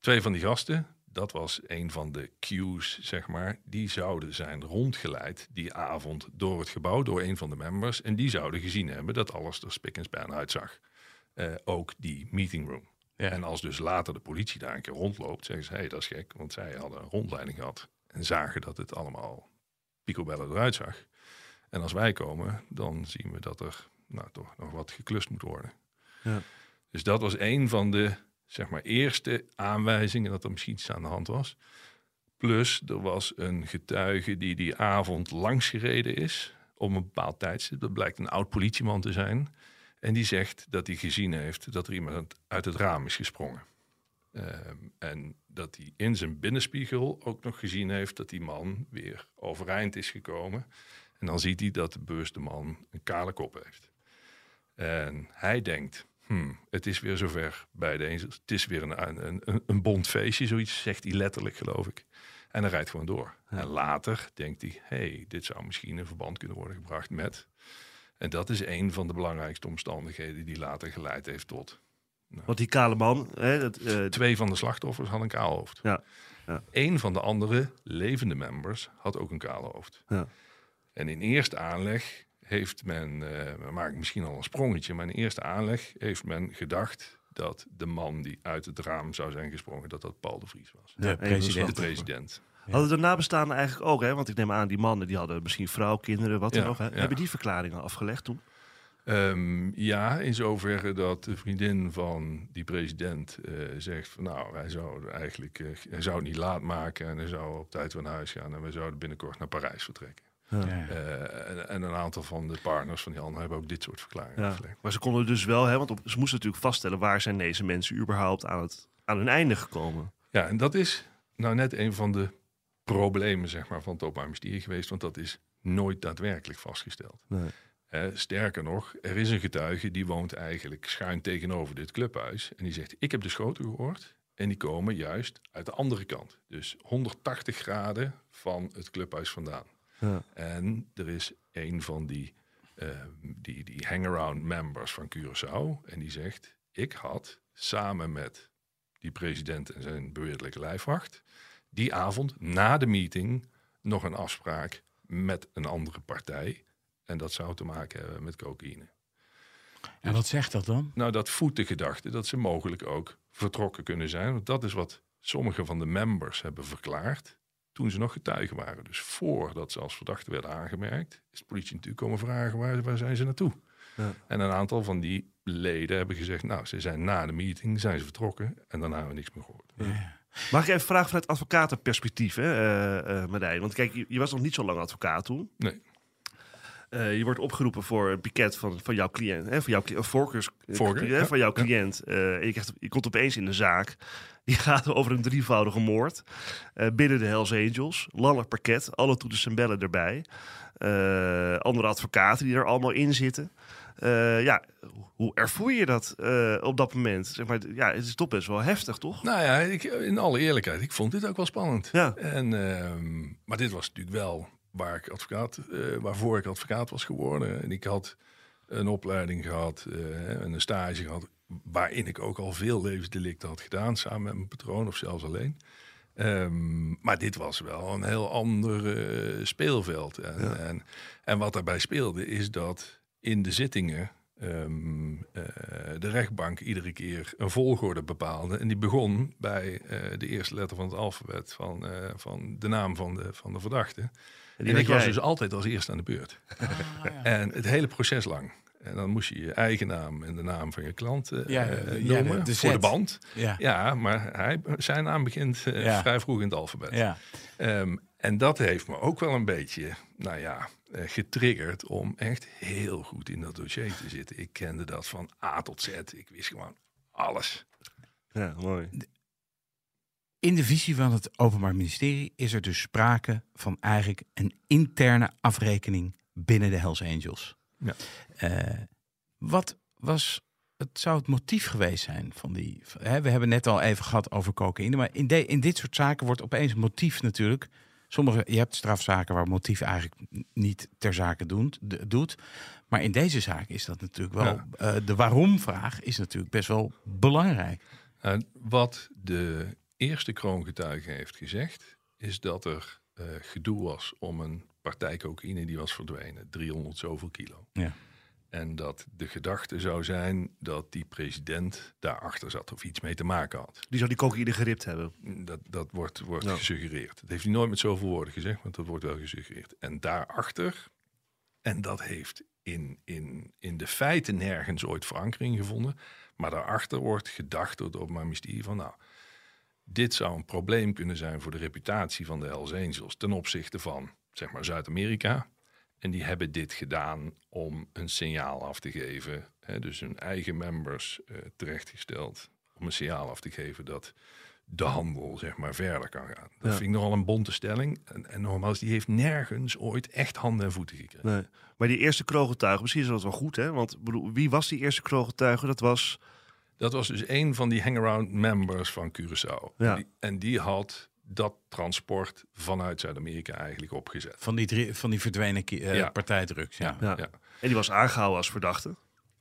Twee van die gasten, dat was een van de cues, zeg maar. Die zouden zijn rondgeleid die avond door het gebouw, door een van de members. En die zouden gezien hebben dat alles er spik en span uitzag. Eh, ook die meeting room. Ja. En als dus later de politie daar een keer rondloopt, zeggen ze: hé, hey, dat is gek, want zij hadden een rondleiding gehad. En zagen dat het allemaal picobellen eruit zag. En als wij komen, dan zien we dat er nou, toch nog wat geklust moet worden. Ja. Dus dat was een van de zeg maar, eerste aanwijzingen dat er misschien iets aan de hand was. Plus, er was een getuige die die avond langs gereden is op een bepaald tijdstip. Dat blijkt een oud politieman te zijn. En die zegt dat hij gezien heeft dat er iemand uit het raam is gesprongen. Ehm, en dat hij in zijn binnenspiegel ook nog gezien heeft dat die man weer overeind is gekomen. En dan ziet hij dat de bewuste man een kale kop heeft. En hij denkt, hmm, het is weer zover bij de Angels. Het is weer een, een, een, een bond feestje, zoiets zegt hij letterlijk, geloof ik. En hij rijdt gewoon door. En later denkt hij, hey, dit zou misschien in verband kunnen worden gebracht met... En dat is een van de belangrijkste omstandigheden die later geleid heeft tot... Want die kale man, hè, dat, eh, Twee van de slachtoffers hadden een kaal hoofd. Ja, ja. Eén van de andere levende members had ook een kale hoofd. Ja. En in eerste aanleg heeft men, eh we maken misschien al een sprongetje, maar in eerste aanleg heeft men gedacht dat de man die uit het raam zou zijn gesprongen, dat dat Paul de Vries was. De van de De president. president. hadden de nabestaanden eigenlijk ook, hè? Want ik neem aan, die mannen die hadden misschien vrouw, kinderen, wat dan Ja, ook. Hè? ja. Hebben die verklaringen afgelegd toen? Ehm, ja, in zoverre dat de vriendin van die president eh, zegt van nou, hij zou eigenlijk eh, hij zou het niet laat maken en hij zou op tijd naar huis gaan en we zouden binnenkort naar Parijs vertrekken. Eh, en, en een aantal van de partners van die Jan hebben ook dit soort verklaringen. Maar ze konden dus wel, hè, want op, ze moesten natuurlijk vaststellen waar zijn deze mensen überhaupt aan, het, aan hun einde gekomen. Ja, en dat is nou net een van de problemen zeg maar, van het Openbaar Ministerie geweest, want dat is nooit daadwerkelijk vastgesteld. Nee. Eh, sterker nog, er is een getuige die woont eigenlijk schuin tegenover dit clubhuis. En die zegt, ik heb de schoten gehoord. En die komen juist uit de andere kant. Dus 180 graden van het clubhuis vandaan. Ja. En er is een van die, eh, die, die hangaround members van Curaçao. En die zegt, ik had samen met die president en zijn beweerdelijke lijfwacht... die avond na de meeting nog een afspraak met een andere partij... En dat zou te maken hebben met cocaïne. En wat zegt dat dan? Nou, dat voedt de gedachte dat ze mogelijk ook vertrokken kunnen zijn. Want dat is wat sommige van de members hebben verklaard. Toen ze nog getuigen waren. Dus voordat ze als verdachte werden aangemerkt, is de politie natuurlijk komen vragen waar, waar zijn ze naartoe. Ja. En een aantal van die leden hebben gezegd, nou, ze zijn na de meeting, zijn ze vertrokken en daarna hebben we niks meer gehoord. Ja. Mag ik even vragen vanuit advocatenperspectief, hè, uh, Marijn? Want kijk, je, je, was nog niet zo lang advocaat toen. Nee. Uh, je wordt opgeroepen voor een piket van, van jouw cliënt, hè, van jouw voorkeurs, Voorkeur, ja. van jouw cliënt. Uh, je, krijgt, je komt opeens in de zaak. (laughs) Die gaat over een drievoudige moord binnen de Hells Angels. Landelijk parket, alle toeters en bellen erbij. andere advocaten die er allemaal in zitten. Uh, ja, hoe ervoer je dat uh, op dat moment? Zeg maar, ja, het is toch best wel heftig, toch? Nou ja, ik, in alle eerlijkheid, ik vond dit ook wel spannend. Ja. En, uh, maar dit was natuurlijk wel waar ik advocaat, uh, waarvoor ik advocaat was geworden. En ik had een opleiding gehad en een stage gehad, waarin ik ook al veel levensdelicten had gedaan, samen met mijn patroon of zelfs alleen. Um, maar dit was wel een heel ander speelveld. En, ja. en, en wat daarbij speelde is dat in de zittingen um, uh, de rechtbank iedere keer een volgorde bepaalde. En die begon bij de eerste letter van het alfabet van, van de naam van de, van de verdachte. En, en ik was dus altijd als eerste aan de beurt. Ah, ja. (laughs) En het hele proces lang. En dan moest je je eigen naam en de naam van je klant uh, ja, noemen ja, de voor de band. Ja, ja maar hij, zijn naam begint uh, vrij vroeg in het alfabet. Ja. Um, en dat heeft me ook wel een beetje, nou ja, uh, getriggerd om echt heel goed in dat dossier te zitten. Ik kende dat van A tot Z. Ik wist gewoon alles. Ja, mooi. In de visie van het Openbaar Ministerie is er dus sprake van eigenlijk een interne afrekening binnen de Hells Angels. Ja. Uh, wat was het zou het motief geweest zijn van die. Hè, we hebben net al even gehad over cocaïne, maar in, de, in dit soort zaken wordt opeens motief natuurlijk Sommige, je hebt strafzaken waar motief eigenlijk niet ter zake doet. doet. Maar in deze zaak is dat natuurlijk wel. Ja. Uh, de waarom-vraag is natuurlijk best wel belangrijk. Uh, wat de eerste kroongetuige heeft gezegd, is dat er uh, gedoe was om een partij cocaïne die was verdwenen. 300 zoveel kilo. Ja. En dat de gedachte zou zijn dat die president daarachter zat of iets mee te maken had. Die zou die cocaïne geript hebben? Dat, dat wordt, wordt ja. gesuggereerd. Dat heeft hij nooit met zoveel woorden gezegd, want dat wordt wel gesuggereerd. En daarachter, en dat heeft in, in, in de feiten nergens ooit verankering gevonden. Maar daarachter wordt gedacht door het Openbaar Ministerie van... nou, dit zou een probleem kunnen zijn voor de reputatie van de Hells Angels... ten opzichte van, zeg maar, Zuid-Amerika en die hebben dit gedaan om een signaal af te geven. Hè, dus hun eigen members uh, terechtgesteld om een signaal af te geven dat de handel zeg maar verder kan gaan. Dat ja. vind ik nogal een bonte stelling. En, en nogmaals, die heeft nergens ooit echt handen en voeten gekregen. Nee. Maar die eerste kroongetuige, misschien is dat wel goed, hè? Want bedoel, wie was die eerste kroongetuige? Dat was... Dat was dus een van die hangaround members van Curaçao. Ja. En, die, en die had dat transport vanuit Zuid-Amerika eigenlijk opgezet. Van die, drie, van die verdwenen uh, ja. partijdrugs, ja. Ja. ja. En die was aangehouden als verdachte?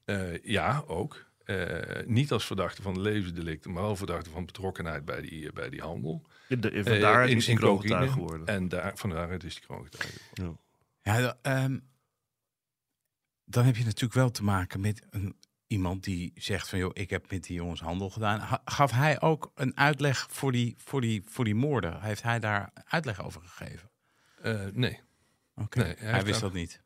Uh, ja, ook. Uh, niet als verdachte van de levensdelicten, maar wel verdachte van betrokkenheid bij die, bij die handel. De, vandaar in, is hij kroongetuige geworden. En daar, vandaar is hij kroongetuige geworden. Ja, ja um, dan heb je natuurlijk wel te maken met een iemand die zegt van joh, ik heb met die jongens handel gedaan. Gaf hij ook een uitleg voor die, voor die, voor die moorden? Heeft hij daar uitleg over gegeven? Uh, nee. Oké, okay. nee, hij, hij wist dat niet.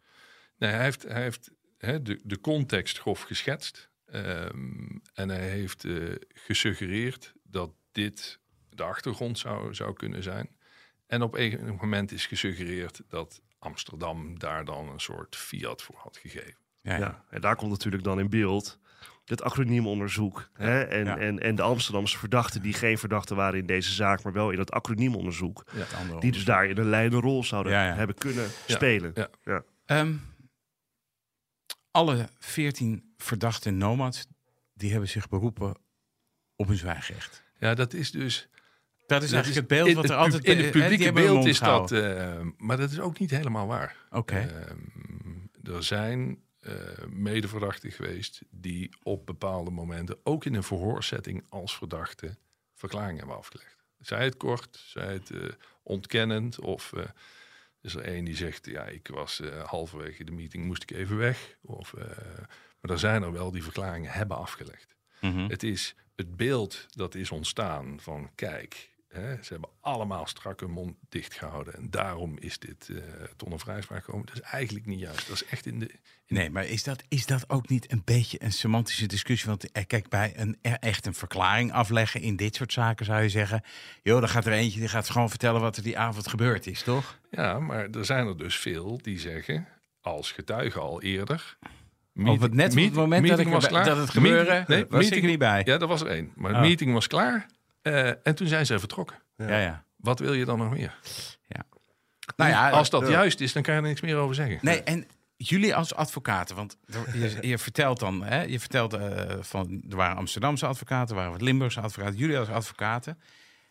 Nee, hij heeft, hij heeft hè, de, de context grof geschetst. Um, en hij heeft uh, gesuggereerd dat dit de achtergrond zou, zou kunnen zijn. En op een moment is gesuggereerd dat Amsterdam daar dan een soort fiat voor had gegeven. Ja, ja. en daar komt natuurlijk dan in beeld het acroniemonderzoek. Ja. Hè? En, ja. en, en de Amsterdamse verdachten die geen verdachten waren in deze zaak, maar wel in het acroniemonderzoek. Ja, die dus daar in een leidende rol zouden hebben kunnen spelen. Ja. Um, alle veertien verdachte nomads, die hebben zich beroepen op hun zwijgrecht. Ja, dat is dus... Dat is eigenlijk het beeld wat er altijd... In het publieke beeld is dat... Uh, maar dat is ook niet helemaal waar. Oké. Okay. Uh, er zijn uh, medeverdachten geweest die op bepaalde momenten, ook in een verhoorsetting als verdachte, verklaringen hebben afgelegd. Zij het kort, zij het uh, ontkennend of uh, is er een die zegt, ja, ik was halverwege de meeting, moest ik even weg. Of, maar er zijn er wel die verklaringen hebben afgelegd. Mm -hmm. Het is het beeld dat is ontstaan van, kijk, Hè, ze hebben allemaal strak hun mond dicht gehouden. En daarom is dit uh, tot een vrijspraak gekomen. Dat is eigenlijk niet juist. Dat is echt in de... In nee, maar is dat, is dat ook niet een beetje een semantische discussie? Want eh, kijk, bij een, echt een verklaring afleggen in dit soort zaken zou je zeggen... joh, dan gaat er eentje die gaat gewoon vertellen wat er die avond gebeurd is, toch? Ja, maar er zijn er dus veel die zeggen, als getuige al eerder... Meeting, of het net op het moment dat, ik, was klaar, dat het gebeurde, nee, was ik er niet bij. Ja, dat was er één. Maar de oh. meeting was klaar. Uh, en toen zijn ze vertrokken. Ja. ja. Wat wil je dan nog meer? Ja. Nou ja, als dat juist is, dan kan je er niks meer over zeggen. Nee, en jullie als advocaten, want je, je vertelt dan, hè, je vertelt uh, van, er waren Amsterdamse advocaten, er waren wat Limburgse advocaten, jullie als advocaten.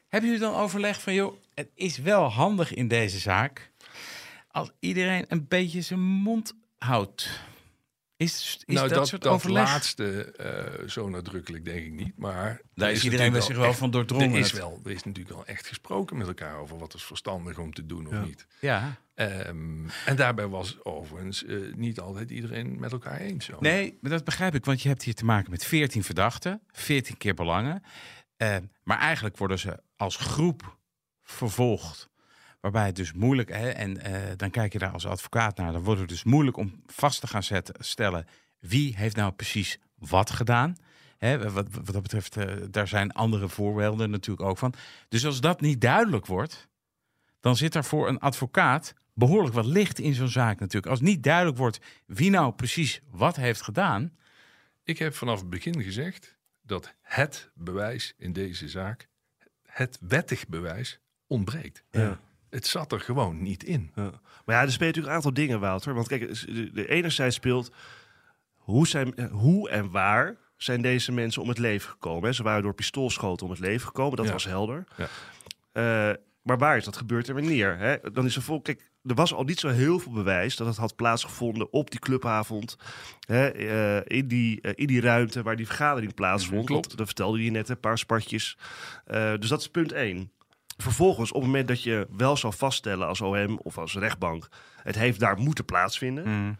Hebben jullie dan overlegd van, joh, het is wel handig in deze zaak als iedereen een beetje zijn mond houdt? Is, is nou, dat, dat, soort dat overleg? laatste uh, zo nadrukkelijk denk ik niet. Maar daar is iedereen wel zich wel van doordrongen. Er is, wel, er is natuurlijk wel echt gesproken met elkaar over wat is verstandig om te doen of ja. niet. Ja. Um, en daarbij was overigens uh, niet altijd iedereen met elkaar eens. Zo. Nee, maar dat begrijp ik. Want je hebt hier te maken met 14 verdachten, 14 keer belangen. Uh, maar eigenlijk worden ze als groep vervolgd. Waarbij het dus moeilijk, hè, en uh, dan kijk je daar als advocaat naar, dan wordt het dus moeilijk om vast te gaan zetten, stellen wie heeft nou precies wat gedaan. Hè, wat, wat dat betreft, uh, daar zijn andere voorbeelden natuurlijk ook van. Dus als dat niet duidelijk wordt, dan zit er voor een advocaat behoorlijk wat licht in zo'n zaak natuurlijk. Als niet duidelijk wordt wie nou precies wat heeft gedaan. Ik heb vanaf het begin gezegd dat het bewijs in deze zaak, het wettig bewijs, ontbreekt. Ja. Het zat er gewoon niet in. Ja. Maar ja, er spelen natuurlijk een aantal dingen, Wouter. Want kijk, de, de enerzijds speelt hoe, zijn, hoe en waar zijn deze mensen om het leven gekomen. Hè? Ze waren door pistoolschoten om het leven gekomen, dat Ja. was helder. Ja. Eh, maar waar is dat gebeurd en wanneer? Hè? Dan is er vol, kijk, er was al niet zo heel veel bewijs dat het had plaatsgevonden op die clubavond. Hè, eh, in, die, eh, in die ruimte waar die vergadering plaatsvond. Klopt. Want Dat vertelde je net, een paar spatjes. Dus dat is punt één. Vervolgens, op het moment dat je wel zou vaststellen als OM of als rechtbank, het heeft daar moeten plaatsvinden, Mm.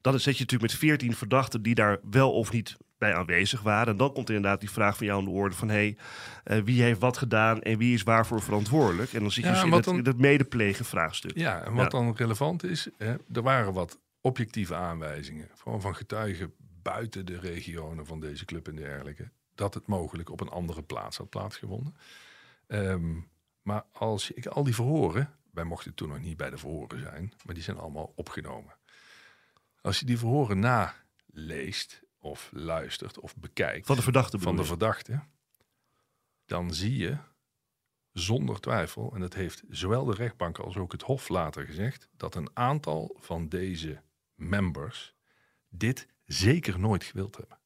dan zit je natuurlijk met 14 verdachten die daar wel of niet bij aanwezig waren. En dan komt inderdaad die vraag van jou aan de orde van... hé, hey, wie heeft wat gedaan en wie is waarvoor verantwoordelijk? En dan zit je Ja, dus in het, dan- in het medeplegen vraagstuk. Ja, en wat Ja. dan relevant is, hè, er waren wat objectieve aanwijzingen, gewoon van getuigen buiten de regionen van deze club en dergelijke, dat het mogelijk op een andere plaats had plaatsgevonden. Ehm, maar als ik al die verhoren, wij mochten toen nog niet bij de verhoren zijn, maar die zijn allemaal opgenomen. Als je die verhoren naleest of luistert of bekijkt Van de verdachte van de verdachte, dan zie je zonder twijfel, en dat heeft zowel de rechtbank als ook het Hof later gezegd, dat een aantal van deze members dit zeker nooit gewild hebben.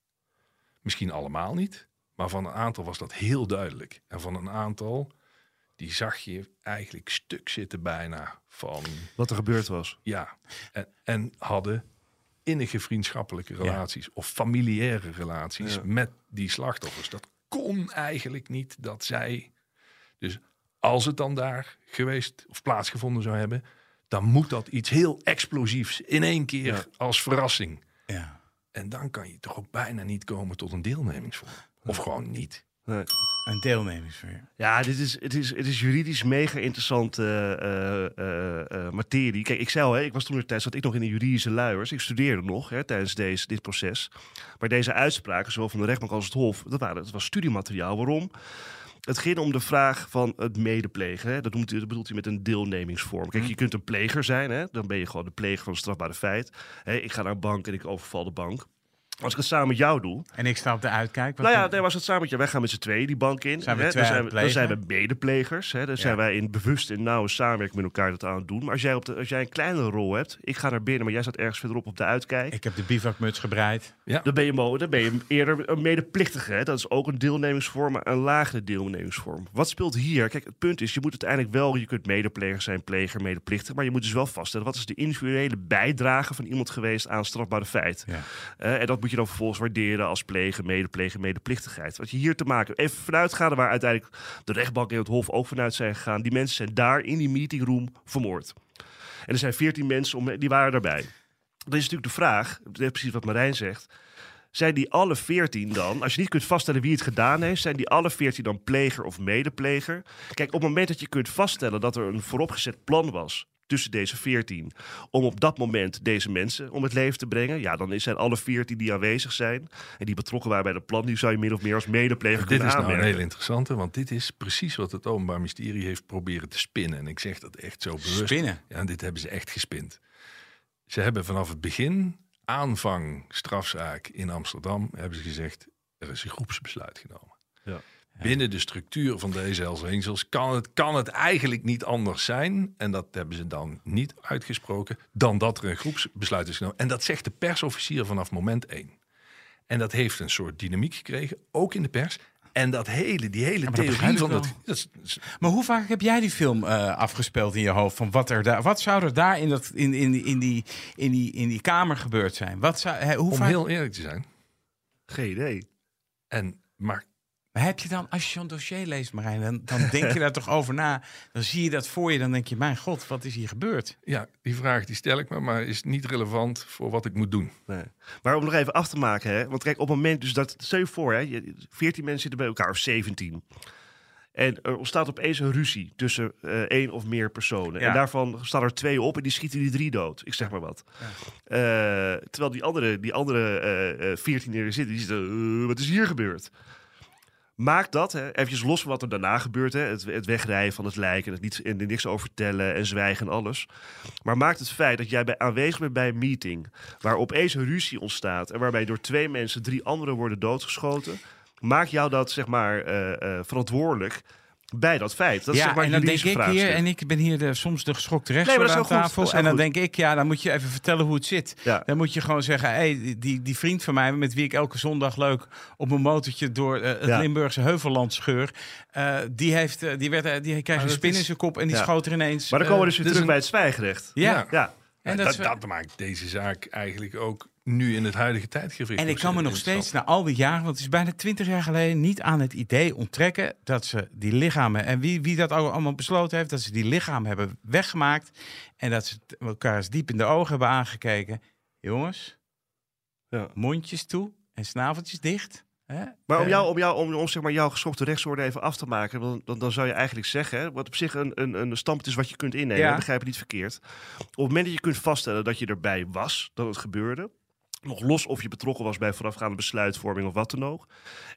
Misschien allemaal niet, maar van een aantal was dat heel duidelijk. En van een aantal, die zag je eigenlijk stuk zitten bijna van Wat er gebeurd was. ja, en, en hadden innige vriendschappelijke relaties of familiaire relaties Ja. met die slachtoffers. Dat kon eigenlijk niet dat zij. Dus als het dan daar geweest of plaatsgevonden zou hebben, dan moet dat iets heel explosiefs in één keer Ja. als verrassing. Ja. En dan kan je toch ook bijna niet komen tot een deelnemingsvorm. Of gewoon niet. Nee. Een deelnemingsveer. Ja, dit is, het, is, het is juridisch mega interessante eh, eh, eh, materie. Kijk, ik zei al, hè, ik was toen de tijd zat ik nog in de juridische luiers. Ik studeerde nog hè, tijdens deze, dit proces. Maar deze uitspraken, zowel van de rechtbank als het Hof, dat, waren, dat was studiemateriaal. Waarom? Het ging om de vraag van het medeplegen. Hè. Dat, noemt, u- dat bedoelt hij met een deelnemingsvorm. Kijk, je kunt een pleger zijn. Hè. Dan ben je gewoon de pleger van een strafbare feit. Hè, ik ga naar een bank en ik overval de bank. Als ik het samen met jou doe, En ik sta op de uitkijk. nou ja, nee, was het samen met je. Wij gaan met z'n tweeën die bank in. Zijn we hè? twee dan, zijn we, dan zijn we medeplegers. Hè? Dan zijn wij in bewust en nauwe samenwerking met elkaar dat aan het doen. Maar als jij, op de, als jij een kleinere rol hebt, ik ga naar binnen, maar jij staat ergens verderop op de uitkijk. Ik heb de bivakmuts gebreid. Dan ben je, dan ben je eerder een medeplichtige. Hè? Dat is ook een deelnemingsvorm, maar een lagere deelnemingsvorm. Wat speelt hier? Kijk, het punt is, je moet uiteindelijk wel, je kunt medepleger zijn, pleger, medeplichtig. Maar je moet dus wel vaststellen, wat is de individuele bijdrage van iemand geweest aan strafbare feit? Ja. Eh, en dat moet je dan vervolgens waarderen als plegen, medeplegen, medeplichtigheid. Wat je hier te maken even vanuitgaande waar uiteindelijk de rechtbank en het hof ook vanuit zijn gegaan. Die mensen zijn daar in die meetingroom vermoord. En er zijn veertien mensen, om, die waren daarbij. Dan is natuurlijk de vraag, precies wat Marijn zegt. zijn die alle veertien dan, als je niet kunt vaststellen wie het gedaan heeft, zijn die alle veertien dan pleger of medepleger? Kijk, op het moment dat je kunt vaststellen dat er een vooropgezet plan was tussen deze veertien om op dat moment deze mensen om het leven te brengen, ja, dan zijn alle veertien die aanwezig zijn en die betrokken waren bij het plan, die zou je min of meer als medepleger Dit kunnen is nou een hele interessante, want dit is precies wat het Openbaar Ministerie heeft proberen te spinnen. En ik zeg dat echt zo bewust. Spinnen? Ja, en dit hebben ze echt gespind. Ze hebben vanaf het begin, aanvang strafzaak in Amsterdam, hebben ze gezegd, er is een groepsbesluit genomen. Ja. Binnen de structuur van deze Hells Angels kan het, kan het eigenlijk niet anders zijn. En dat hebben ze dan niet uitgesproken, dan dat er een groepsbesluit is genomen. En dat zegt de persofficier vanaf moment één. En dat heeft een soort dynamiek gekregen, ook in de pers. En dat hele, die hele theorie van dat, dat is- dat is- Maar hoe vaak heb jij die film eh, afgespeeld in je hoofd? Van wat, er daar, wat zou er daar in, dat, in, in, die- in, die, in, die, in die kamer gebeurd zijn? Wat zou, hoe om vaak heel eerlijk te zijn. Geen idee. En, maar Maar heb je dan, als je zo'n dossier leest, Marijn, dan, dan denk je (laughs) daar toch over na. Dan zie je dat voor je, dan denk je, mijn god, wat is hier gebeurd? ja, die vraag die stel ik me, maar is niet relevant voor wat ik moet doen. Nee. Maar om nog even af te maken, hè? want kijk, op het moment dus dat, stel je voor, hè, je- 14 mensen zitten bij elkaar, of 17. En er ontstaat opeens een ruzie tussen eh, één of meer personen. Ja. En daarvan staan er twee op en die schieten die drie dood. Ik zeg maar wat. Eh, terwijl die andere, die andere eh, eh, 14 die er zitten, die zitten, wat is hier gebeurd? Maakt dat, hè, eventjes los van wat er daarna gebeurt, hè, het, wegrijden van het lijk en, het niet, en niks over vertellen en zwijgen en alles. Maar maakt het feit dat jij bij, aanwezig bent bij een meeting waar opeens een ruzie ontstaat en waarbij door twee mensen drie anderen worden doodgeschoten, maakt jou dat zeg maar eh, eh, verantwoordelijk bij dat feit. Dat is ja, zeg maar en dan denk ik hier, en ik ben hier de, soms de geschokte Nee, rechter is aan tafel. is En dan goed. denk ik, ja, dan moet je even vertellen hoe het zit. Ja. Dan moet je gewoon zeggen, hey, die- die, vriend van mij, met wie ik elke zondag leuk op een motortje door eh, het Ja. Limburgse Heuvelland scheur, eh, die, heeft, eh, die, werd, eh, die kreeg een dat spin is- in zijn kop en die Ja. schoot er ineens. Maar dan komen we eh, dus weer is terug een- bij het zwijgerecht. ja. Ja, En dat, dat dat, is- maakt deze zaak eigenlijk ook nu in het huidige tijdgevricht. En ik kan me nog steeds na al die jaren, want het is bijna twintig jaar geleden, niet aan het idee onttrekken dat ze die lichamen, en wie, wie dat al- allemaal besloten heeft, dat ze die lichamen hebben weggemaakt en dat ze elkaar eens diep in de ogen hebben aangekeken. Jongens, Ja. mondjes toe en snaveltjes dicht. Hè? Maar om, Eh, jou, om, jou, om, om zeg maar jouw geschokte rechtsorde even af te maken, dan, dan, dan zou je eigenlijk zeggen, hè, wat op zich een, een, een standpunt is wat je kunt innemen, Ja. begrijp het niet verkeerd. Op het moment dat je kunt vaststellen dat je erbij was, dat het gebeurde, nog los of je betrokken was bij voorafgaande besluitvorming of wat dan ook,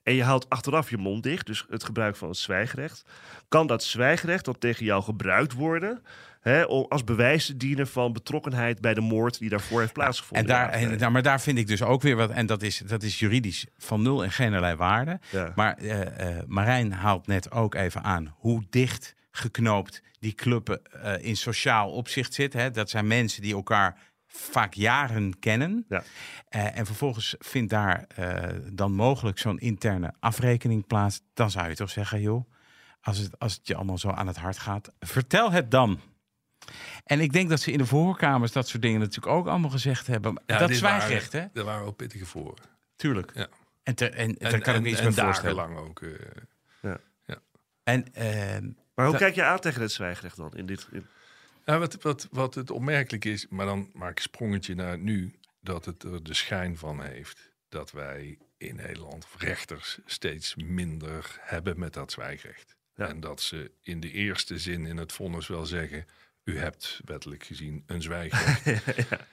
en je houdt achteraf je mond dicht, dus het gebruik van het zwijgerecht, kan dat zwijgerecht dan tegen jou gebruikt worden hè, om als bewijs te dienen van betrokkenheid bij de moord die daarvoor heeft plaatsgevonden. En daar, en, daar- maar daar vind ik dus ook weer wat, en dat is, dat is juridisch van nul en geen waarde. Ja. Maar eh, eh, Marijn haalt net ook even aan hoe dicht geknoopt die club eh, in sociaal opzicht zit. Hè. Dat zijn mensen die elkaar vaak jaren kennen. Ja. Eh, en vervolgens vindt daar eh, dan mogelijk zo'n interne afrekening plaats. Dan zou je toch zeggen, joh, als het, als het je allemaal zo aan het hart gaat, vertel het dan. En ik denk dat ze in de voorkamers dat soort dingen natuurlijk ook allemaal gezegd hebben. Ja, dat zwijgrecht, hè? Er waren ook pittige voor. Tuurlijk. Ja. En, ter, en, En, daar kan ik en, me iets en bij voorstellen. dagenlang ook. eh. En ehm, Maar hoe kijk je aan tegen het zwijgerecht dan? In dit, in- Ja, wat, wat, wat het opmerkelijk is, maar dan maak ik een sprongetje naar nu, dat het er de schijn van heeft dat wij in Nederland rechters steeds minder hebben met dat zwijgrecht. Ja. En dat ze in de eerste zin in het vonnis wel zeggen, u hebt wettelijk gezien een zwijgrecht. (laughs)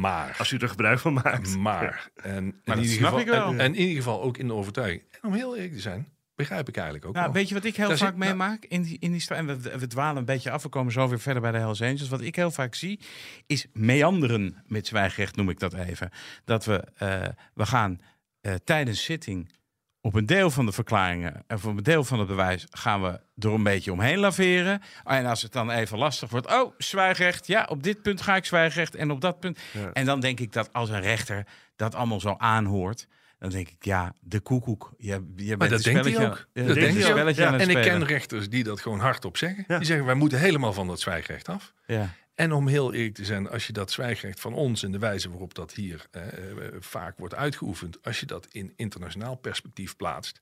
Maar, als u er gebruik van maakt. maar, en in, dat ieder snap geval, ik wel. En, en in ieder geval ook in de overtuiging. En om heel eerlijk te zijn, begrijp ik eigenlijk ook nou, weet je wat ik heel Daar vaak zit- nou- meemaak in die, in die En we, we dwalen een beetje af, we komen zo weer verder bij de Hells Angels. Wat ik heel vaak zie, is meanderen met zwijgrecht, noem ik dat even. Dat we, eh, we gaan eh, tijdens zitting op een deel van de verklaringen en voor een deel van het bewijs gaan we er een beetje omheen laveren. En als het dan even lastig wordt, oh, zwijgrecht, ja, op dit punt ga ik zwijgrecht en op dat punt. Ja. En dan denk ik dat als een rechter dat allemaal zo aanhoort, dan denk ik, ja, de koekoek. Je, je bent Maar dat denkt hij ook. je Dat denkt hij ook. Ja, En ik ken rechters die dat gewoon hardop zeggen. Ja. Die zeggen, wij moeten helemaal van dat zwijgrecht af. Ja. En om heel eerlijk te zijn, als je dat zwijgrecht van ons en de wijze waarop dat hier eh, eh, vaak wordt uitgeoefend, als je dat in internationaal perspectief plaatst.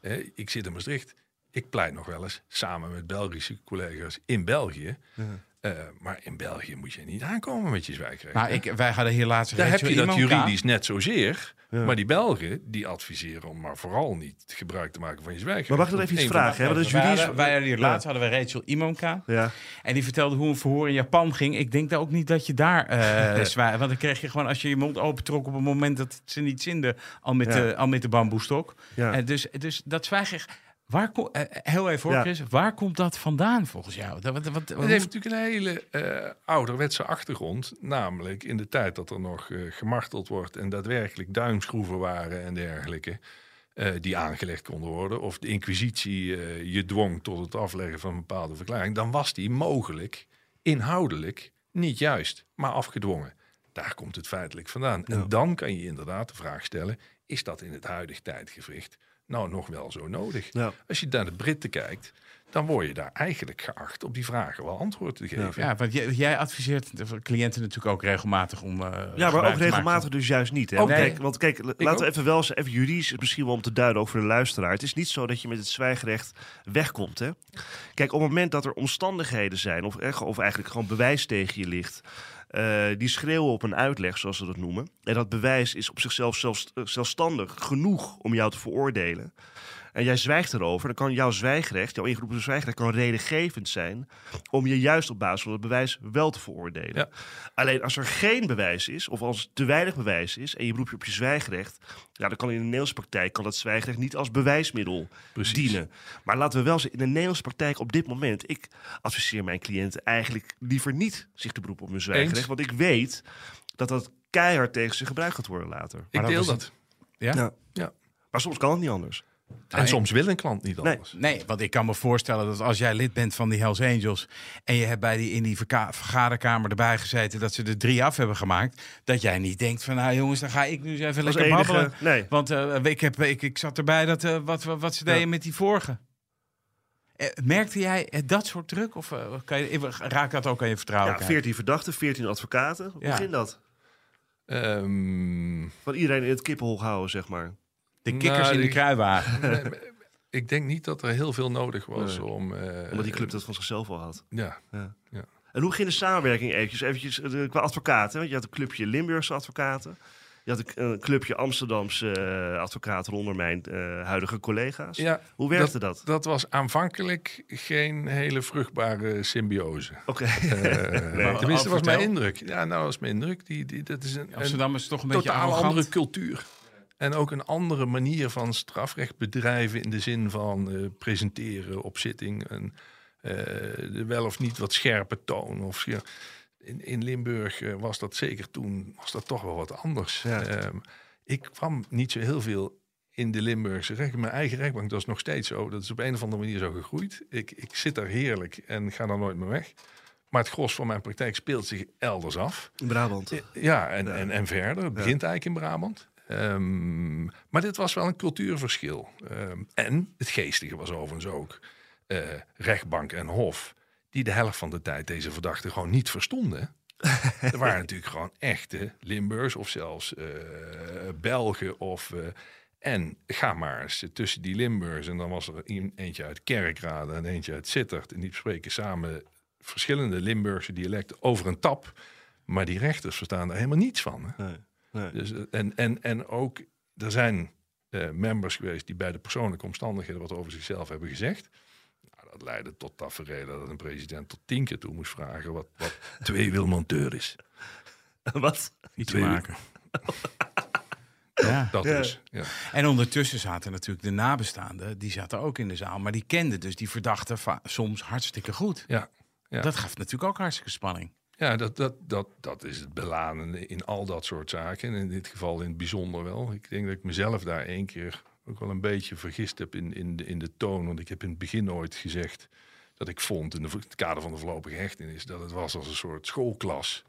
eh, ik zit in Maastricht, ik pleit nog wel eens samen met Belgische collega's in België. Eh, maar in België moet je niet aankomen met je zwijgrecht. Nou, ik, wij hadden hier laatst Daar heb je dat juridisch net zozeer. Ja. Maar die Belgen, die adviseren om maar vooral niet gebruik te maken van je zwijgrecht. Maar nog even iets vragen? Hè? Dat is Wij juridisch... hadden, wij hadden hier laatst hadden we Rachel Imonka. Ja. En die vertelde hoe een verhoor in Japan ging. Ik denk daar ook niet dat je daar eh (laughs) zwaar... Want dan kreeg je gewoon, als je je mond opentrok op het moment dat ze niet zinde, al met, Ja. de, al met de bamboestok. Ja. En dus, dus dat zwijgrecht... Waar kom, eh, heel even voor, Ja. Chris. Waar komt dat vandaan volgens jou? Dat, wat, wat, Het heeft natuurlijk een hele eh, ouderwetse achtergrond. Namelijk in de tijd dat er nog eh, gemarteld wordt en daadwerkelijk duimschroeven waren en dergelijke. eh, die aangelegd konden worden. Of de inquisitie eh, je dwong tot het afleggen van een bepaalde verklaring. Dan was die mogelijk, inhoudelijk, niet juist, maar afgedwongen. Daar komt het feitelijk vandaan. Ja. En dan kan je inderdaad de vraag stellen: is dat in het huidige tijdgevricht nou nog wel zo nodig? Ja. Als je naar de Britten kijkt, dan word je daar eigenlijk geacht op die vragen wel antwoord te geven. Ja, want jij, jij adviseert de cliënten natuurlijk ook regelmatig om. eh, Ja, maar ook regelmatig dus juist niet. Hè? Want nee. kijk, want kijk, laten we even wel eens even juridisch, misschien wel om te duiden, ook voor de luisteraar. Het is niet zo dat je met het zwijgrecht wegkomt. Hè? Kijk, op het moment dat er omstandigheden zijn, of, eh, of eigenlijk gewoon bewijs tegen je ligt, eh, die schreeuwen op een uitleg, zoals ze dat noemen. En dat bewijs is op zichzelf eh, zelfstandig genoeg om jou te veroordelen. En jij zwijgt erover, dan kan jouw zwijgrecht, jouw ingeroepen zwijgrecht, kan redengevend zijn om je juist op basis van het bewijs wel te veroordelen. Ja. Alleen als er geen bewijs is, of als te weinig bewijs is, en je beroept je op je zwijgrecht, ja, dan kan in de Nederlandse praktijk kan dat zwijgrecht niet als bewijsmiddel Precies. dienen. Maar laten we wel zeggen, in de Nederlandse praktijk op dit moment, ik adviseer mijn cliënten eigenlijk liever niet zich te beroepen op hun zwijgrecht, Eens. want ik weet dat dat keihard tegen ze gebruikt gaat worden later. Ik dat deel dat. Ja? Ja. Ja. Maar soms kan het niet anders. En soms wil een klant niet anders. Nee, want ik kan me voorstellen dat als jij lid bent van die Hells Angels en je hebt bij die in die vergaderkamer erbij gezeten dat ze er drie af hebben gemaakt, dat jij niet denkt van nou jongens, dan ga ik nu eens even Als lekker enige- babbelen. nee. Want eh, ik, heb, ik, ik zat erbij dat, eh, wat, wat, wat ze deden met die vorige. Eh, merkte jij dat soort druk? Of kan je, raakt dat ook aan je vertrouwen? Ja, 14 verdachten, 14 advocaten. Hoe Ja. dat? Ehm, Van iedereen in het kippenhol houden, zeg maar. De kikkers Nou, in de die- kruiwagen. nee, ik denk niet dat er heel veel nodig was Nee. om... eh, Omdat die club dat van zichzelf al had. Ja, Ja. Ja. En hoe ging de samenwerking eventjes? eventjes eh, qua advocaten. Want je had een clubje Limburgse advocaten. Je had een, een clubje Amsterdamse eh, advocaten onder mijn eh, huidige collega's. ja Hoe werkte dat? dat was aanvankelijk geen hele vruchtbare symbiose. Oké. (laughs) Maar- tenminste, was mijn indruk. Ja, nou was mijn indruk. Die, die, dat is een, een Amsterdam is toch een beetje totaal arrogant. andere cultuur. En ook een andere manier van strafrecht bedrijven in de zin van eh, presenteren op zitting. En eh, wel of niet wat scherpe toon. Of, ja. in, in Limburg eh, was dat zeker toen was dat toch wel wat anders. Ja. Ehm, ik kwam niet zo heel veel in de Limburgse recht. Mijn eigen rechtbank, dat is nog steeds zo. Dat is op een of andere manier zo gegroeid. Ik, ik zit daar heerlijk en ga daar nooit meer weg. Maar het gros van mijn praktijk speelt zich elders af. In Brabant. Ja, en, En, en verder. Het begint eigenlijk in Brabant. Ehm, maar dit was wel een cultuurverschil. Ehm, en het geestige was overigens ook eh, rechtbank en hof... die de helft van de tijd deze verdachten gewoon niet verstonden. (laughs) er waren natuurlijk gewoon echte Limburgs of zelfs eh, Belgen of... eh, en ga maar eens tussen die Limburgs en dan was er een- eentje uit Kerkrade en eentje uit Sittard. En die spreken samen verschillende Limburgse dialecten over een tap. Maar die rechters verstaan daar helemaal niets van. Hè? Nee, nee. Dus, eh, en, en, en ook, er zijn eh, members geweest die bij de persoonlijke omstandigheden wat over zichzelf hebben gezegd. Nou, dat leidde tot tafereelen dat een president tot tien keer toe moest vragen wat, wat (laughs) twee wil monteur is. (laughs) Wat? Iets te Twee- maken. (laughs) ja. Dat Ja. dus. Ja. En ondertussen zaten natuurlijk de nabestaanden, die zaten ook in de zaal. Maar die kenden dus die verdachten soms hartstikke goed. Ja, ja. Dat gaf natuurlijk ook hartstikke spanning. Ja, dat, dat, dat, dat is het belanende in al dat soort zaken. En in dit geval in het bijzonder wel. Ik denk dat ik mezelf daar één keer ook wel een beetje vergist heb in, in, de, in de toon. Want ik heb in het begin ooit gezegd dat ik vond in de, het kader van de voorlopige hechtenis... dat het was als een soort schoolklas.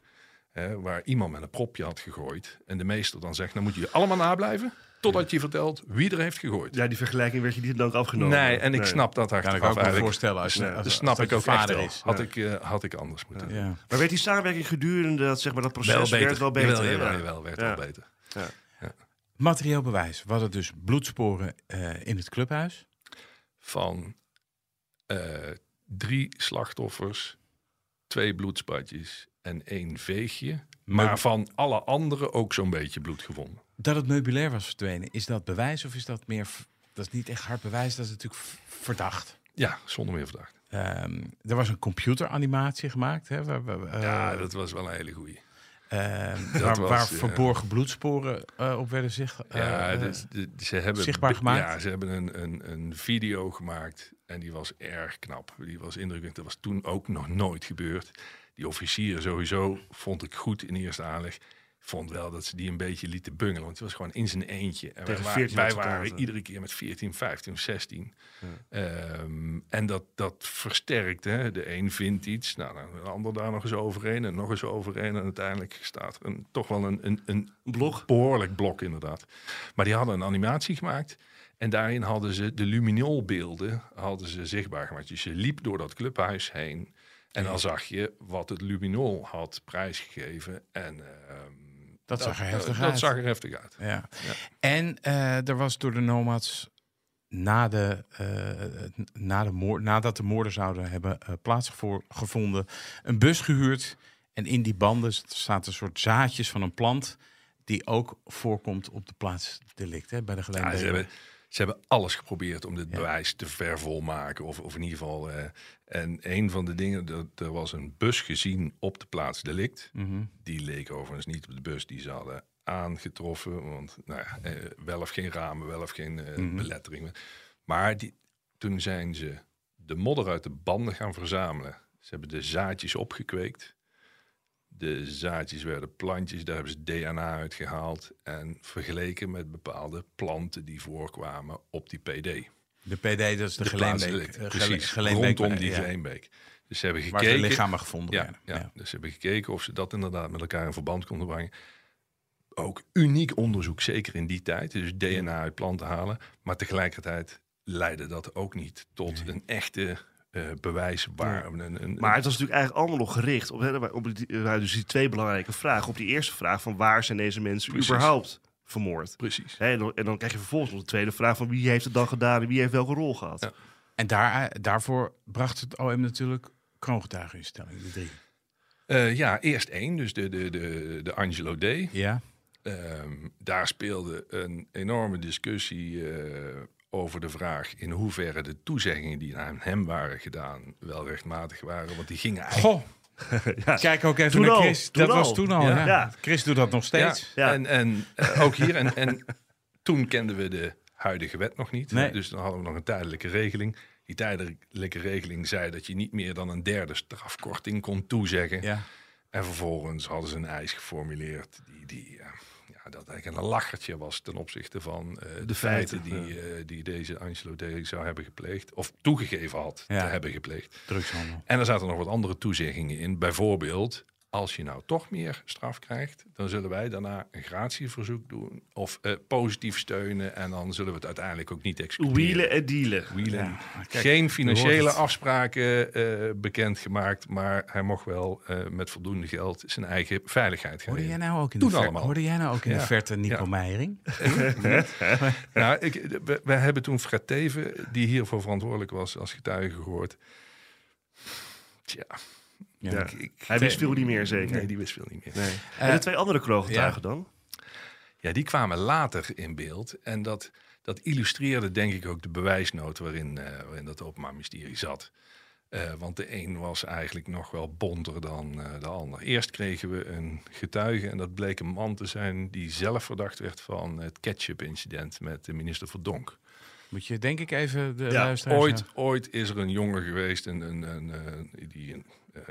Hè, waar iemand met een propje had gegooid. En de meester dan zegt, dan moet je allemaal nablijven... totdat je vertelt wie er heeft gegooid. Ja, die vergelijking werd je niet dan ook afgenomen. nee, en ik Nee. snap dat Kan ik ook wel eigenlijk. voorstellen als, als snap ik je ook vader is. Had, Ja. ik, eh, had ik anders moeten doen. Ja. Maar werd die samenwerking gedurende dat, zeg maar, dat proces Wel beter. werd wel beter? Jawel, jawel, Ja. jawel, werd Ja. wel beter. Materieel bewijs. We hadden dus bloedsporen eh, in het clubhuis. van eh, drie slachtoffers twee bloedspatjes en één veegje. Maar van alle anderen ook zo'n beetje bloed gevonden. Dat het meubilair was verdwenen, is dat bewijs of is dat meer... Dat is niet echt hard bewijs, dat is natuurlijk verdacht. Ja, zonder meer verdacht. Ehm, er was een computeranimatie gemaakt, hè, waar, waar- eh, ja, dat was wel een hele goeie. (laughs) dat waar, was, waar ja. verborgen bloedsporen eh, op werden zich, Ja, eh, dus de- ze hebben zichtbaar gemaakt? Ja, ze hebben een, een, een video gemaakt en die was erg knap. Die was indrukwekkend. Dat was toen ook nog nooit gebeurd. Die officier sowieso vond ik goed in eerste aanleg. Vond wel dat ze die een beetje lieten bungelen. Want het was gewoon in zijn eentje. En wij, waren, 14 wij advocaten. waren iedere keer met 14, 15 of 16. Ehm, en dat, dat versterkt. Hè. De een vindt iets, nou, dan de ander daar nog eens overheen en nog eens overheen. En uiteindelijk staat er een, toch wel een, een, een Blog. behoorlijk blok inderdaad. Maar die hadden een animatie gemaakt. En daarin hadden ze de luminolbeelden hadden ze zichtbaar gemaakt. Dus je liep door dat clubhuis heen. En dan zag je wat het luminol had prijsgegeven. En ehm, Dat zag er heftig dat uit. zag er heftig uit. Ja. En eh, er was door de nomads na de, eh, na de moord, nadat de moorden zouden hebben uh, plaatsgevonden, een bus gehuurd. En in die banden zaten een soort zaadjes van een plant die ook voorkomt op de plaats delict, hè, bij de Ja, gelegenheid. ze, hebben, ze hebben alles geprobeerd om dit Ja. bewijs te vervolmaken. Of, of in ieder geval. eh, en een van de dingen, dat, er was een bus gezien op de plaats delict. Mhm. Die leek overigens niet op de bus die ze hadden aangetroffen. Want nou ja, eh, wel of geen ramen, wel of geen eh, Mhm. belettering. Maar die, toen zijn ze de modder uit de banden gaan verzamelen. Ze hebben de zaadjes opgekweekt. De zaadjes werden plantjes, daar hebben ze DNA uitgehaald. En vergeleken met bepaalde planten die voorkwamen op die PD. De PD, dat is de, De Geleenbeek. eh, Precies, Gele- Geleenbeek, rondom die ja, Geleenbeek. Dus ze hebben Waar de gekeken... lichamen gevonden Ja, ja. dus ze hebben gekeken of ze dat inderdaad met elkaar in verband konden brengen. Ook uniek onderzoek, zeker in die tijd. Dus DNA uit planten halen. Maar tegelijkertijd leidde dat ook niet tot een echte eh, bewijs. Een, een, Maar het was natuurlijk eigenlijk allemaal nog gericht op, hè, op die, dus die twee belangrijke vragen. Op die eerste vraag van waar zijn deze mensen Precies. überhaupt vermoord? Precies. Hè, en, dan, en dan krijg je vervolgens nog de tweede vraag van wie heeft het dan gedaan en wie heeft welke rol gehad? Ja. En daar, eh, daarvoor bracht het OM natuurlijk kroongetuigeninstelling, die drie. Eh, ja, eerst één, dus de, de, de, de Angelo D. Ja, Ehm, daar speelde een enorme discussie eh, over de vraag in hoeverre de toezeggingen die aan hem waren gedaan wel rechtmatig waren. Want die gingen eigenlijk Goh, (laughs) kijk ook even Toen naar al, Chris. toen dat was al. toen al. Ja. Ja. Ja. Chris doet dat nog steeds. Ja. En, en eh, ook hier. En, en toen kenden we de huidige wet nog niet. Nee. Dus dan hadden we nog een tijdelijke regeling. Die tijdelijke regeling zei dat je niet meer dan een derde strafkorting kon toezeggen. Ja. En vervolgens hadden ze een eis geformuleerd die, die eh, ja, dat eigenlijk een lachertje was ten opzichte van eh, de, feiten, feiten, die, eh, die deze Angelo D. zou hebben gepleegd. Of toegegeven had Ja. te hebben gepleegd. Drugshandel. En er zaten nog wat andere toezeggingen in. Bijvoorbeeld, als je nou toch meer straf krijgt, dan zullen wij daarna een gratieverzoek doen. Of eh, positief steunen. En dan zullen we het uiteindelijk ook niet executeren. Wielen en dealen. Wielen. Ja, kijk, Geen financiële afspraken eh bekendgemaakt. Maar hij mocht wel eh, met voldoende geld zijn eigen veiligheid gaan Hoorde jij nou ook in de verte? allemaal. Hoorde jij nou ook in Ja. de verte Nico Ja. Meijering? (laughs) Nou, ik, we, we hebben toen Fred Teven, die hiervoor verantwoordelijk was, als getuige gehoord. Tja, Ja. Ja. ik- ik- Hij wist veel niet meer zeker. Nee, die wist veel niet meer. Nee. en de twee andere kroongetuigen dan? Ja, die kwamen later in beeld. En dat, dat illustreerde denk ik ook de bewijsnood waarin, eh, waarin dat openbaar mysterie zat. Eh, want de een was eigenlijk nog wel bonter dan eh, de ander. Eerst kregen we een getuige en dat bleek een man te zijn die zelf verdacht werd van het ketchup-incident met de minister Verdonk. Moet je denk ik even de Ja, luisteraars... Ooit, ooit is er een jongen geweest, een, een, een, eh, die, een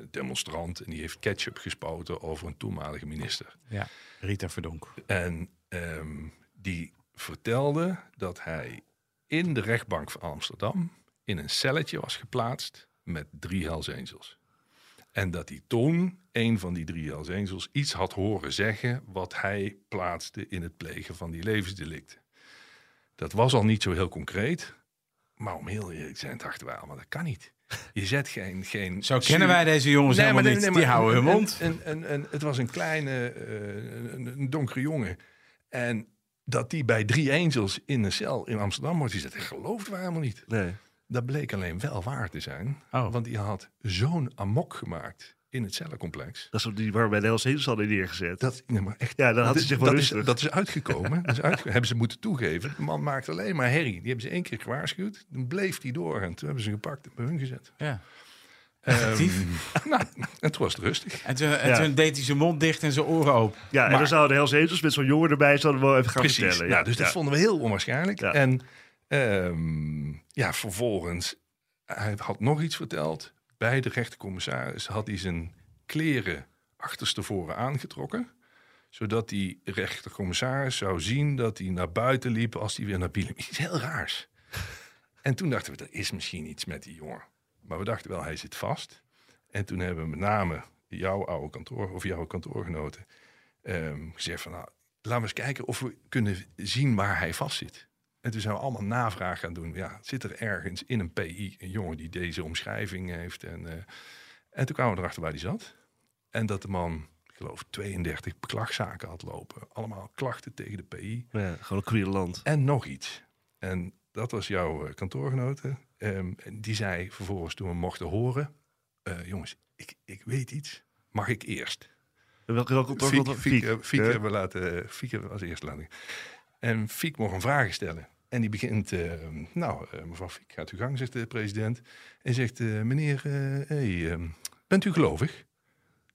demonstrant, en die heeft ketchup gespoten over een toenmalige minister. Ja, Rita Verdonk. En ehm, die vertelde dat hij in de rechtbank van Amsterdam in een celletje was geplaatst met drie Hells Angels. En dat hij toen, een van die drie Hells Angels, iets had horen zeggen wat hij plaatste in het plegen van die levensdelicten. Dat was al niet zo heel concreet, maar om heel eerlijk zijn dachten wij allemaal, dat kan niet. Je zet geen... geen Zo kennen wij deze jongens helemaal maar niet. nee, Die houden hun mond. een- een- een- het was een kleine, eh, een, donkere jongen. En dat die bij drie angels in een cel in Amsterdam wordt gezet, dat geloofden we helemaal niet. Nee. Dat bleek alleen wel waar te zijn. Oh. Want die had zo'n amok gemaakt in het cellencomplex. Dat is die waar wij de Hells hadden neergezet. Dat, nee, maar echt, Ja, dan had is- zich wel dat rustig. Is, dat is uitgekomen. dat is uitge- (laughs) hebben ze moeten toegeven. De man maakte alleen maar herrie. Die hebben ze één keer gewaarschuwd. Toen bleef hij door. En toen hebben ze hem gepakt en bij hun gezet. Ja. Ehm, Effectief. (laughs) nou, en toen was het rustig. En toen, en Ja. toen deed hij zijn mond dicht en zijn oren open. ja, en maar- dan zouden de Hells Angels met zo'n jongen erbij zouden we wel even gaan Precies. vertellen. Ja, Ja, dus dat vonden we heel onwaarschijnlijk. Ja. En ehm, ja, vervolgens, hij had nog iets verteld. Bij de rechtercommissaris had hij zijn kleren achterstevoren aangetrokken. Zodat die rechtercommissaris zou zien dat hij naar buiten liep als hij weer naar binnen liep. Iets heel raars. En toen dachten we, er is misschien iets met die jongen. Maar we dachten wel, hij zit vast. En toen hebben we met name jouw oude kantoor, of jouw kantoorgenoten, ehm, gezegd van, nou, laten we eens kijken of we kunnen zien waar hij vastzit. En toen zijn we allemaal navraag gaan doen. Ja, zit er ergens in een PI een jongen die deze omschrijving heeft? En, eh, en toen kwamen we erachter waar hij zat. En dat de man, ik geloof, 32 beklagzaken had lopen. Allemaal klachten tegen de PI. Ja, gewoon een queer land. En nog iets. En dat was jouw eh, kantoorgenote. Ehm, die zei vervolgens toen we mochten horen... eh, jongens, ik, ik weet iets. Mag ik eerst? Welke, welke? Fiek, Fiek, Fiek, Fiek Ja. hebben we laten, Fiek hebben we als eerste laten. En Fiek mocht een vraag stellen. En die begint, eh, nou, eh, mevrouw Fiek, gaat uw gang, zegt de president. En zegt, eh, meneer, eh, hey, eh, bent u gelovig?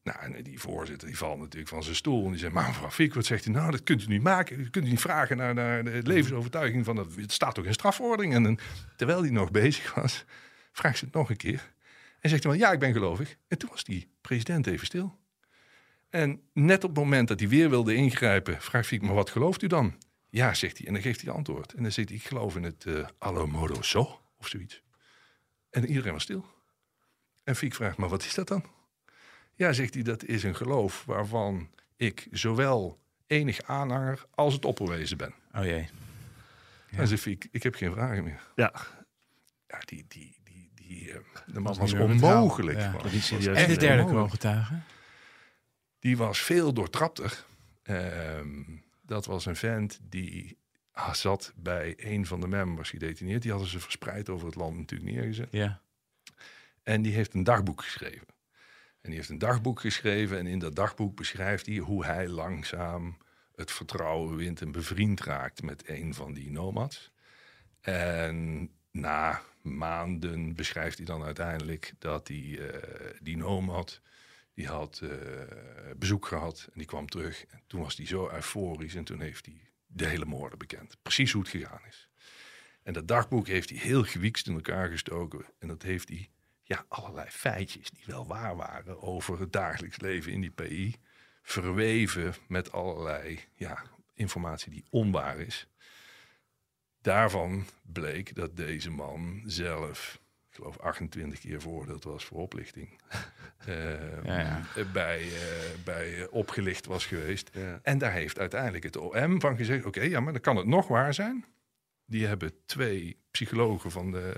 Nou, die voorzitter die valt natuurlijk van zijn stoel. En die zegt, maar mevrouw Fiek, wat zegt u nou? Dat kunt u niet maken. Dat kunt u niet vragen naar, naar de levensovertuiging van dat. Het staat toch in strafvordering? En, terwijl hij nog bezig was, vraagt ze het nog een keer. En zegt hij, ja, ik ben gelovig. En toen was die president even stil. En net op het moment dat hij weer wilde ingrijpen, vraagt Fiek, maar wat gelooft u dan? Ja, zegt hij. En dan geeft hij antwoord. En dan zegt hij, ik geloof in het eh allo modo so, of zoiets. En iedereen was stil. En Fiek vraagt, maar wat is dat dan? Ja, zegt hij, dat is een geloof waarvan ik zowel enig aanhanger als het opperwezen ben. Oh jee. En zegt Fiek, ik heb geen vragen meer. Ja, Ja, die, die, die, die, eh, de man Was onmogelijk. Ja. man. En de derde onmogelijk. kroongetuige? Die was veel doortrapter. Ehm, dat was een vent die ah, zat bij een van de members gedetineerd. Die hadden ze verspreid over het land natuurlijk neergezet. Ja. En die heeft een dagboek geschreven. En die heeft een dagboek geschreven. En in dat dagboek beschrijft hij hoe hij langzaam het vertrouwen wint en bevriend raakt met een van die nomads. En na maanden beschrijft hij dan uiteindelijk dat die, eh, die nomad, die had eh, bezoek gehad en die kwam terug. En toen was hij zo euforisch en toen heeft hij de hele moorden bekend. Precies hoe het gegaan is. En dat dagboek heeft hij heel gewiekst in elkaar gestoken. En dat heeft hij ja, allerlei feitjes die wel waar waren over het dagelijks leven in die PI. Verweven met allerlei ja, informatie die onwaar is. Daarvan bleek dat deze man zelf, geloof 28 keer veroordeeld was voor oplichting. (laughs) Ja, ja. Bij, eh, bij eh, opgelicht was geweest. Ja. En daar heeft uiteindelijk het OM van gezegd: oké, ja, maar dan kan het nog waar zijn. Die hebben twee psychologen van, de,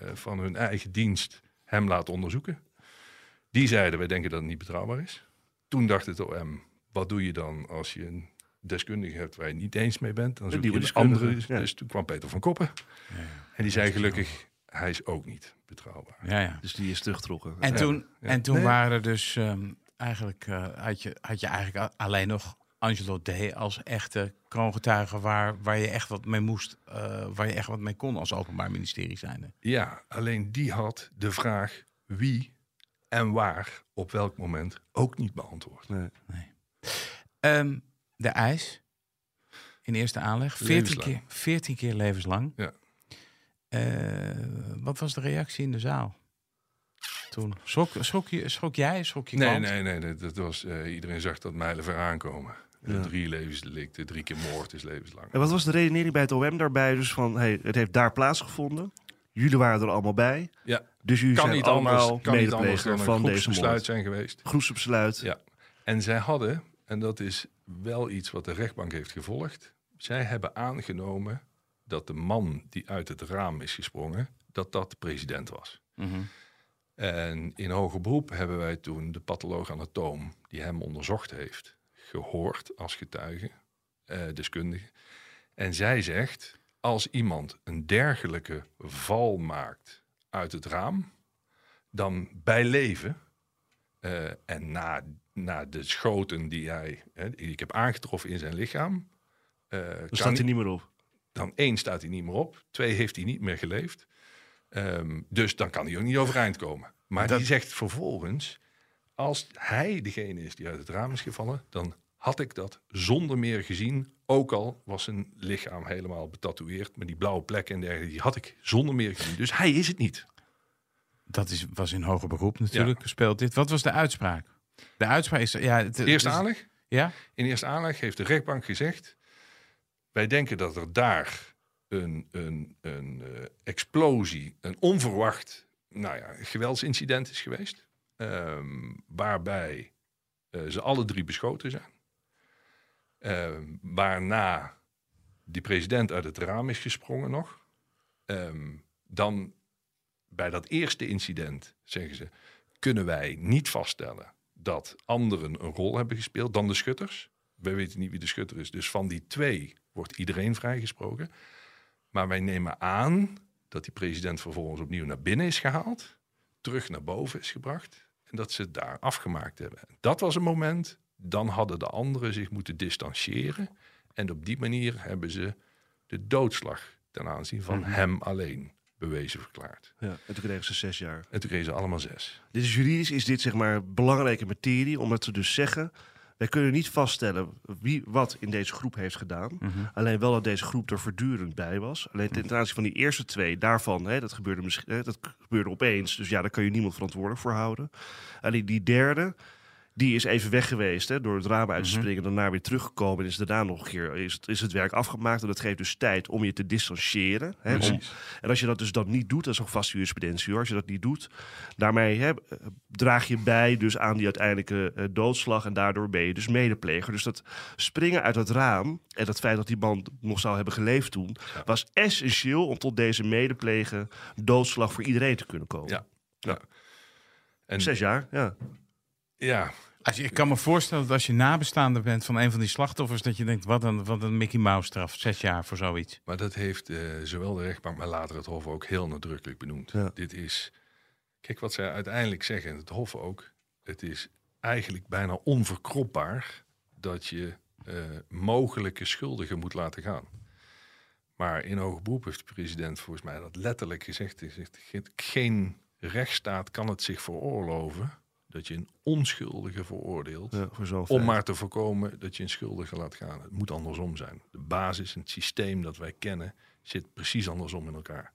eh, van hun eigen dienst hem laten onderzoeken. Die zeiden: wij denken dat het niet betrouwbaar is. Toen dacht het OM: wat doe je dan als je een deskundige hebt waar je niet eens mee bent? Dan zoek je een andere. Dus toen kwam Peter van Koppen. En die zei gelukkig: hij is ook niet betrouwbaar. Ja, ja. Dus die is teruggetrokken. En Ja. toen, Ja. en toen Nee. waren er dus ehm, eigenlijk, eh, had, je, had je eigenlijk alleen nog Angelo D. als echte kroongetuige waar, waar je echt wat mee moest, eh, waar je echt wat mee kon als openbaar ministerie zijnde. Ja, alleen die had de vraag wie en waar op welk moment ook niet beantwoord. Nee. Ehm, de ijs in eerste aanleg, 14 Levenslang. keer, 14 keer levenslang. Ja. Eh, wat was de reactie in de zaal? Toen schrok, schrok, je, schrok jij, schrok je Nee, nee, nee, nee, dat was, eh, iedereen zag dat mijlen ver aankomen. Ja. Drie levensdelicten, drie keer moord is levenslang. En wat was de redenering bij het OM daarbij? Dus van, hey, het heeft daar plaatsgevonden. Jullie waren er allemaal bij. Ja, Dus jullie kan zijn niet allemaal anders, kan niet anders dan van deze groepsbesluit moord. zijn geweest. Groepsbesluit. Ja. En zij hadden, en dat is wel iets wat de rechtbank heeft gevolgd, zij hebben aangenomen dat de man die uit het raam is gesprongen, dat dat de president was. Mhm. En in hoger beroep hebben wij toen de patholoog-anatoom die hem onderzocht heeft, gehoord als getuige, eh, deskundige. En zij zegt, als iemand een dergelijke val maakt uit het raam, dan bij leven Eh, en na, na de schoten die hij, hè, die ik heb aangetroffen in zijn lichaam, Dan kan staat hij niet meer op. dan één staat hij niet meer op, twee heeft hij niet meer geleefd. Ehm, dus dan kan hij ook niet overeind komen. Maar Dat- die zegt vervolgens, als hij degene is die uit het raam is gevallen, dan had ik dat zonder meer gezien. Ook al was zijn lichaam helemaal betatoeëerd met die blauwe plekken en dergelijke, die had ik zonder meer gezien. Dus hij is het niet. Dat is, was in hoger beroep natuurlijk gespeeld dit. Wat was de uitspraak? De uitspraak is... Ja, het, Eerste aanleg? Ja? In eerste aanleg heeft de rechtbank gezegd: wij denken dat er daar een, een, een eh, explosie, een onverwacht nou ja, geweldsincident is geweest. ehm, waarbij eh, ze alle drie beschoten zijn. Ehm, waarna die president uit het raam is gesprongen nog. Ehm, dan bij dat eerste incident zeggen ze: kunnen wij niet vaststellen dat anderen een rol hebben gespeeld dan de schutters. Wij weten niet wie de schutter is. Dus van die twee wordt iedereen vrijgesproken. Maar wij nemen aan dat die president vervolgens opnieuw naar binnen is gehaald, terug naar boven is gebracht en dat ze het daar afgemaakt hebben. Dat was een moment, dan hadden de anderen zich moeten distancieren en op die manier hebben ze de doodslag ten aanzien van hem alleen bewezen verklaard. Ja, en toen kregen ze zes jaar. En toen kregen ze allemaal zes. Dit is juridisch is dit zeg maar belangrijke materie, omdat ze dus zeggen... wij kunnen niet vaststellen wie wat in deze groep heeft gedaan. Alleen wel dat deze groep er voortdurend bij was. Alleen ten aanzien van die eerste twee, daarvan, hè, dat, gebeurde misschien, hè, dat gebeurde opeens. Dus ja, daar kan je niemand verantwoordelijk voor houden. Alleen die derde, die is even weg geweest hè, door het raam uit te springen... daarna weer teruggekomen en is daarna nog een keer is het, is het werk afgemaakt. En dat geeft dus tijd om je te distancieren. Hè, om, en als je dat dus dan niet doet, dat is ook vaste jurisprudentie hoor. Als je dat niet doet, daarmee hè, draag je bij dus aan die uiteindelijke eh, doodslag. En daardoor ben je dus medepleger. Dus dat springen uit het raam en dat feit dat die man nog zou hebben geleefd toen, was essentieel om tot deze medepleger doodslag voor iedereen te kunnen komen. Ja. ja. En Zes jaar, ja. Ja, Als je, ik kan me voorstellen dat als je nabestaande bent van een van die slachtoffers... dat je denkt, wat een, wat een Mickey Mouse straf. Zes jaar voor zoiets. Maar dat heeft eh, zowel de rechtbank, maar later het Hof ook heel nadrukkelijk benoemd. Ja. Dit is, kijk wat zij uiteindelijk zeggen, en het Hof ook. Het is eigenlijk bijna onverkropbaar dat je eh, mogelijke schuldigen moet laten gaan. Maar in hoger beroep heeft de president volgens mij dat letterlijk gezegd. Hij zegt, "Ge- geen rechtsstaat kan het zich veroorloven dat je een onschuldige veroordeelt ja voor om maar te voorkomen dat je een schuldige laat gaan. Het moet andersom zijn. De basis, het systeem dat wij kennen, zit precies andersom in elkaar.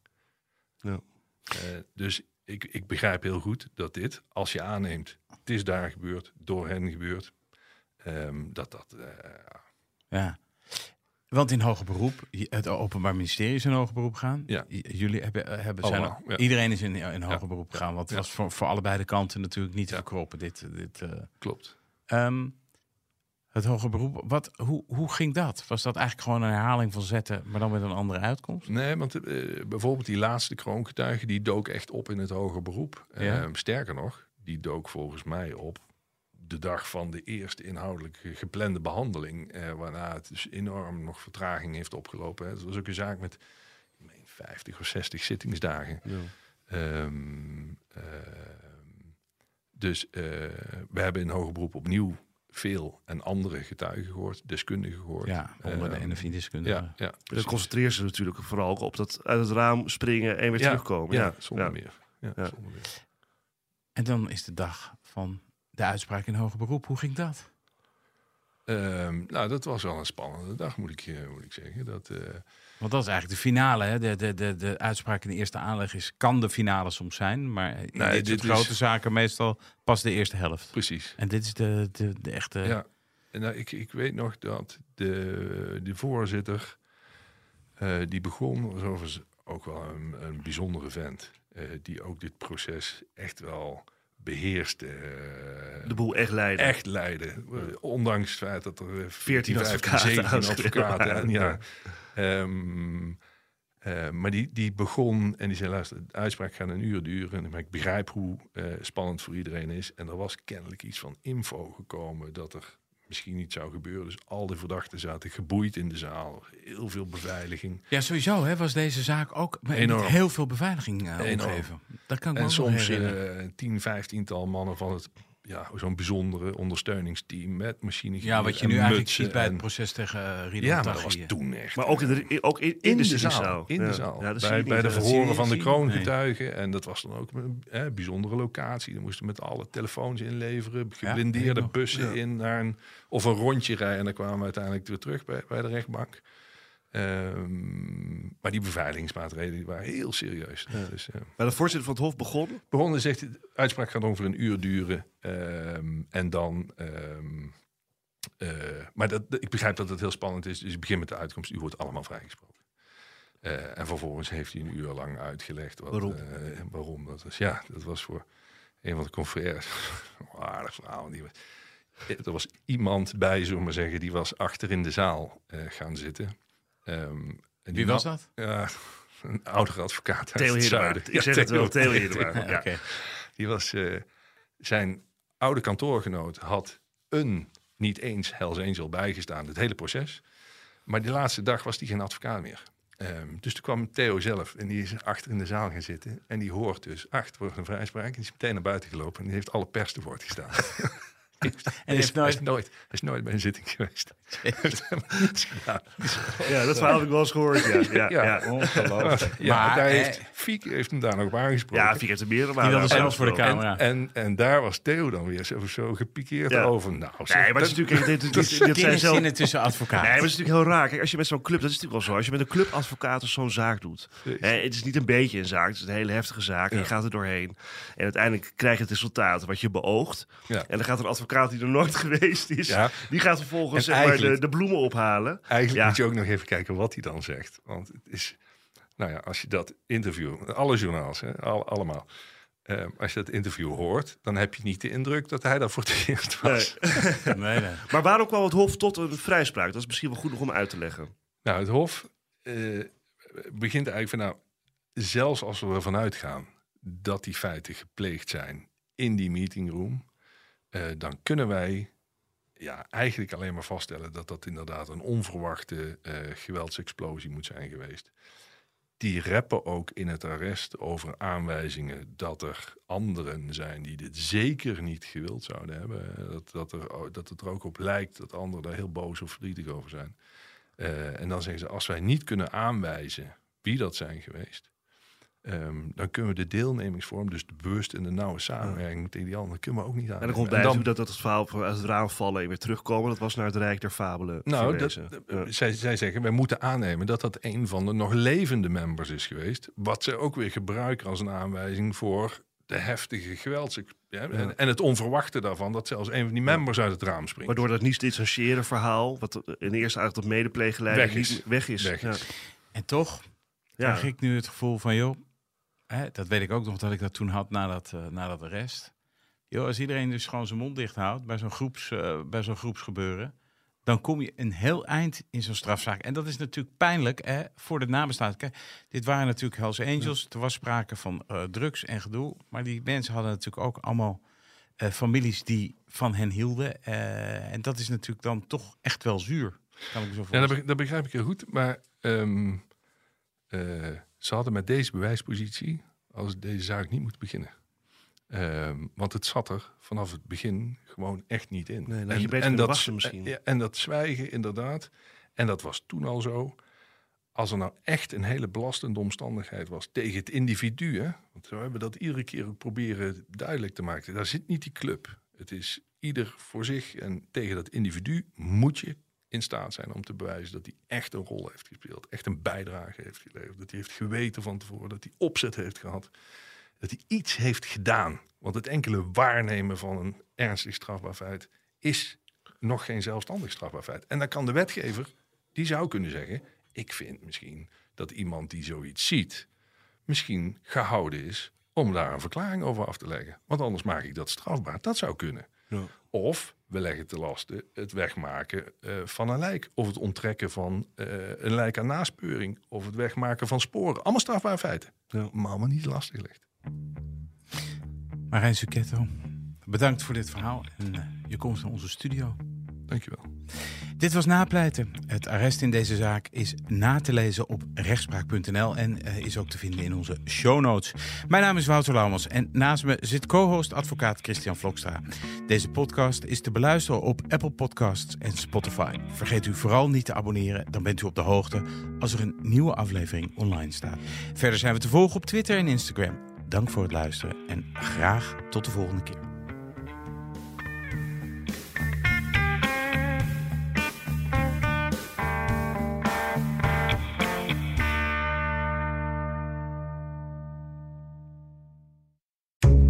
Ja. Eh, dus ik, ik begrijp heel goed dat dit, als je aanneemt, het is daar gebeurd, door hen gebeurd, ehm, dat dat... eh, Ja. Want in hoger beroep, het Openbaar Ministerie is in hoger beroep gegaan. Ja. Jullie hebben, eh, hebben zijn Allemaal, er- ja. iedereen is in, in hoger beroep gegaan. Want het was voor, voor allebei de kanten natuurlijk niet verkroppen. Dit, dit, eh. klopt. Ehm, het hoger beroep, wat, hoe, hoe ging dat? Was dat eigenlijk gewoon een herhaling van zetten, maar dan met een andere uitkomst? Nee, want eh, bijvoorbeeld die laatste kroongetuige, die dook echt op in het hoger beroep. Ehm, sterker nog, die dook volgens mij op de dag van de eerste inhoudelijke geplande behandeling. Eh, waarna het dus enorm nog vertraging heeft opgelopen. Hè. Het was ook een zaak met ik meen, 50 of 60 zittingsdagen. Ja. Ehm, ehm, dus eh, we hebben in hoger beroep opnieuw veel en andere getuigen gehoord, deskundigen gehoord. Ja, onder de Ehm, NFI deskundige. Ja, ja, Dan precies. concentreer ze natuurlijk vooral op dat uit het raam springen en weer Ja, terugkomen. Ja, Ja, zonder ja. meer. Ja, Ja. zonder meer. En dan is de dag van de uitspraak in hoger beroep. Hoe ging dat? Ehm, nou, dat was wel een spannende dag, moet ik, eh, moet ik zeggen. Dat, eh, Want dat is eigenlijk de finale. Hè? De, de, de, de uitspraak in de eerste aanleg is, kan de finale soms zijn. Maar in Nee, dit, dit soort is- grote zaken meestal pas de eerste helft. precies. En dit is de, de, de echte... Ja. En nou, ik, ik weet nog dat de, de voorzitter, eh, die begon, was overigens ook wel een, een bijzondere vent. die ook dit proces echt wel beheerste. eh, De boel echt leiden. echt leiden. Eh, Ondanks het feit dat er eh, 14, 14 15, advocaten 17 aangeschreven advocaten en ja. waren. Ehm, eh, maar die, die begon en die zei: luister, de uitspraak gaat een uur duren. Maar ik begrijp hoe eh, spannend voor iedereen is. En er was kennelijk iets van info gekomen dat er misschien niet zou gebeuren. Dus al die verdachten zaten geboeid in de zaal. Heel veel beveiliging. Ja, sowieso hè, was deze zaak ook met Enorm. heel veel beveiliging eh, Enorm. omgeven. Dat kan ik me En soms herinneren. eh 10, 15 tal mannen van het ja, zo'n bijzondere ondersteuningsteam met machines. Ja, wat je nu eigenlijk ziet bij het proces tegen uh, Rido Ja, maar dat was toen echt. Maar ook in de, ook in, in, in de, de zaal. zaal. In de Ja. zaal. Ja, bij bij de verhoren van de kroongetuigen. En dat was dan ook een hè, bijzondere locatie. Dan moesten we met alle telefoons inleveren. Geblindeerde bussen in naar een, of een rondje rijden. En dan kwamen we uiteindelijk weer terug bij, bij de rechtbank. Ehm, maar die beveiligingsmaatregelen die waren heel serieus. Dus, eh, Maar de voorzitter van het Hof begon. begonnen zegt, de uitspraak gaat ongeveer een uur duren. Ehm, en dan... ehm, eh, maar dat, ik begrijp dat het heel spannend is. Dus ik begin met de uitkomst. U wordt allemaal vrijgesproken. Eh, en vervolgens heeft hij een uur lang uitgelegd. Wat, Waarom? waarom dat was. Ja, dat was voor een van de confrères. (laughs) aardig verhaal. Die, was- er was iemand bij, zullen we maar zeggen, die was achter in de zaal gaan zitten. Ehm, en Wie was dat? (laughs) Een oudere advocaat uit Theo het zuiden. Ik Ja, zeg het wel, Theo Hiddema. (laughs) Ja. Die was eh, zijn oude kantoorgenoot had een niet eens Hells Angel bijgestaan, het hele proces. Maar die laatste dag was hij geen advocaat meer. Ehm, dus toen kwam Theo zelf en die is achter in de zaal gaan zitten. En die hoort dus, achter wordt een vrijspraak. En die is meteen naar buiten gelopen en die heeft alle pers te woord gestaan. (laughs) (laughs) hij, is, hij, is nooit- nooit, hij is nooit bij een zitting geweest. (laughs) Ja, dat verhaal heb ik wel eens gehoord. Ja, ja, Ja. ja. Ongelooflijk. (laughs) Ja, maar daar eh, heeft, Fieke heeft hem daar nog op aangesproken. ja Fiek heeft er meerdere die wilde aan zelfs voor de camera. En, en daar was Theo dan weer zo, zo gepikeerd Ja. over. Nou, zeg, Nee, maar het is dat- natuurlijk... Dit, dit, dit, dit zijn zelf, Kenniszinnen tussen advocaten. Nee, maar het is natuurlijk heel raar. Kijk, als je met zo'n club, dat is natuurlijk wel zo. Als je met een clubadvocaat of zo'n zaak doet. Hè, het is niet een beetje een zaak, het is een hele heftige zaak. En je gaat er doorheen. En uiteindelijk krijg je het resultaat wat je beoogt. Ja. En dan gaat er een advocaat die er nooit (laughs) geweest is. Ja. Die gaat vervolgens En zeg maar, de, de bloemen ophalen. Eigenlijk Ja. moet je ook nog even kijken wat hij dan zegt. Want het is, nou ja, als je dat interview, alle journaals, hè, al, allemaal. eh, als je dat interview hoort, dan heb je niet de indruk dat hij daar voor het eerst was. Nee. (laughs) Nee, nee. Maar waarom kwam het Hof tot een vrijspraak? Dat is misschien wel goed nog om uit te leggen. Nou, het Hof eh, begint eigenlijk van, nou, zelfs als we ervan uitgaan dat die feiten gepleegd zijn in die meetingroom, eh, dan kunnen wij ja, eigenlijk alleen maar vaststellen dat dat inderdaad een onverwachte eh, geweldsexplosie moet zijn geweest. Die reppen ook in het arrest over aanwijzingen dat er anderen zijn die dit zeker niet gewild zouden hebben. Dat, dat, er, dat het er ook op lijkt dat anderen daar heel boos of verdrietig over zijn. Eh, en dan zeggen ze, als wij niet kunnen aanwijzen wie dat zijn geweest, ehm, dan kunnen we de deelnemingsvorm, dus de bewust en de nauwe samenwerking tegen die anderen, kunnen we ook niet aan. En dan komt bij dat, dat het verhaal van uit het raam vallen en weer terugkomen. Dat was naar het Rijk der Fabelen Nou, dat, verwezen. Ja. zij, zij zeggen, wij moeten aannemen dat dat een van de nog levende members is geweest. Wat ze ook weer gebruiken als een aanwijzing voor de heftige gewelds... Ja, en, en het onverwachte daarvan, dat zelfs een van die members uit het raam springt. Waardoor dat niet distanciëren verhaal, wat in eerste eigenlijk tot medepleeggeleider Weg is. niet weg is. Weg Ja. is. En toch Ja. krijg ik nu het gevoel van, joh, hè, dat weet ik ook nog dat ik dat toen had na dat, eh, na dat arrest. Als iedereen dus gewoon zijn mond dicht houdt bij zo'n groeps, eh, bij zo'n groepsgebeuren, dan kom je een heel eind in zo'n strafzaak. En dat is natuurlijk pijnlijk hè, voor de nabestaanden. Kijk, dit waren natuurlijk Hells Angels. Er was sprake van eh, drugs en gedoe. Maar die mensen hadden natuurlijk ook allemaal families die van hen hielden. En dat is natuurlijk dan toch echt wel zuur. Kan ik me zo Ja, dat, be- dat begrijp ik heel goed. Maar ehm, eh, ze hadden met deze bewijspositie als deze zaak niet moeten beginnen. Ehm, want het zat er vanaf het begin gewoon echt niet in. Nee, had je wachten misschien. Ja, en dat zwijgen inderdaad. En dat was toen al zo. Als er nou echt een hele belastende omstandigheid was tegen het individu. Hè? Want zo hebben we dat iedere keer ook proberen duidelijk te maken. Daar zit niet die club. Het is ieder voor zich. En tegen dat individu moet je in staat zijn om te bewijzen dat hij echt een rol heeft gespeeld. Echt een bijdrage heeft geleverd. Dat hij heeft geweten van tevoren. Dat hij opzet heeft gehad. Dat hij iets heeft gedaan. Want het enkele waarnemen van een ernstig strafbaar feit is nog geen zelfstandig strafbaar feit. En dan kan de wetgever, die zou kunnen zeggen... ik vind misschien dat iemand die zoiets ziet... misschien gehouden is om daar een verklaring over af te leggen. Want anders maak ik dat strafbaar. Dat zou kunnen. Ja. Of we leggen te lasten het wegmaken eh, van een lijk. Of het onttrekken van eh, een lijk aan naspeuring. Of het wegmaken van sporen. Allemaal strafbare feiten. Ja. Maar allemaal niet lastig ligt. Marijn Succhetto, bedankt voor dit verhaal en eh, je komst naar onze studio. Dankjewel. Dit was Napleiten. Het arrest in deze zaak is na te lezen op rechtspraak.nl en eh, is ook te vinden in onze show notes. Mijn naam is Wouter Laumans en naast me zit co-host advocaat Christian Vlokstra. Deze podcast is te beluisteren op Apple Podcasts en Spotify. Vergeet u vooral niet te abonneren, dan bent u op de hoogte als er een nieuwe aflevering online staat. Verder zijn we te volgen op Twitter en Instagram. Dank voor het luisteren en graag tot de volgende keer.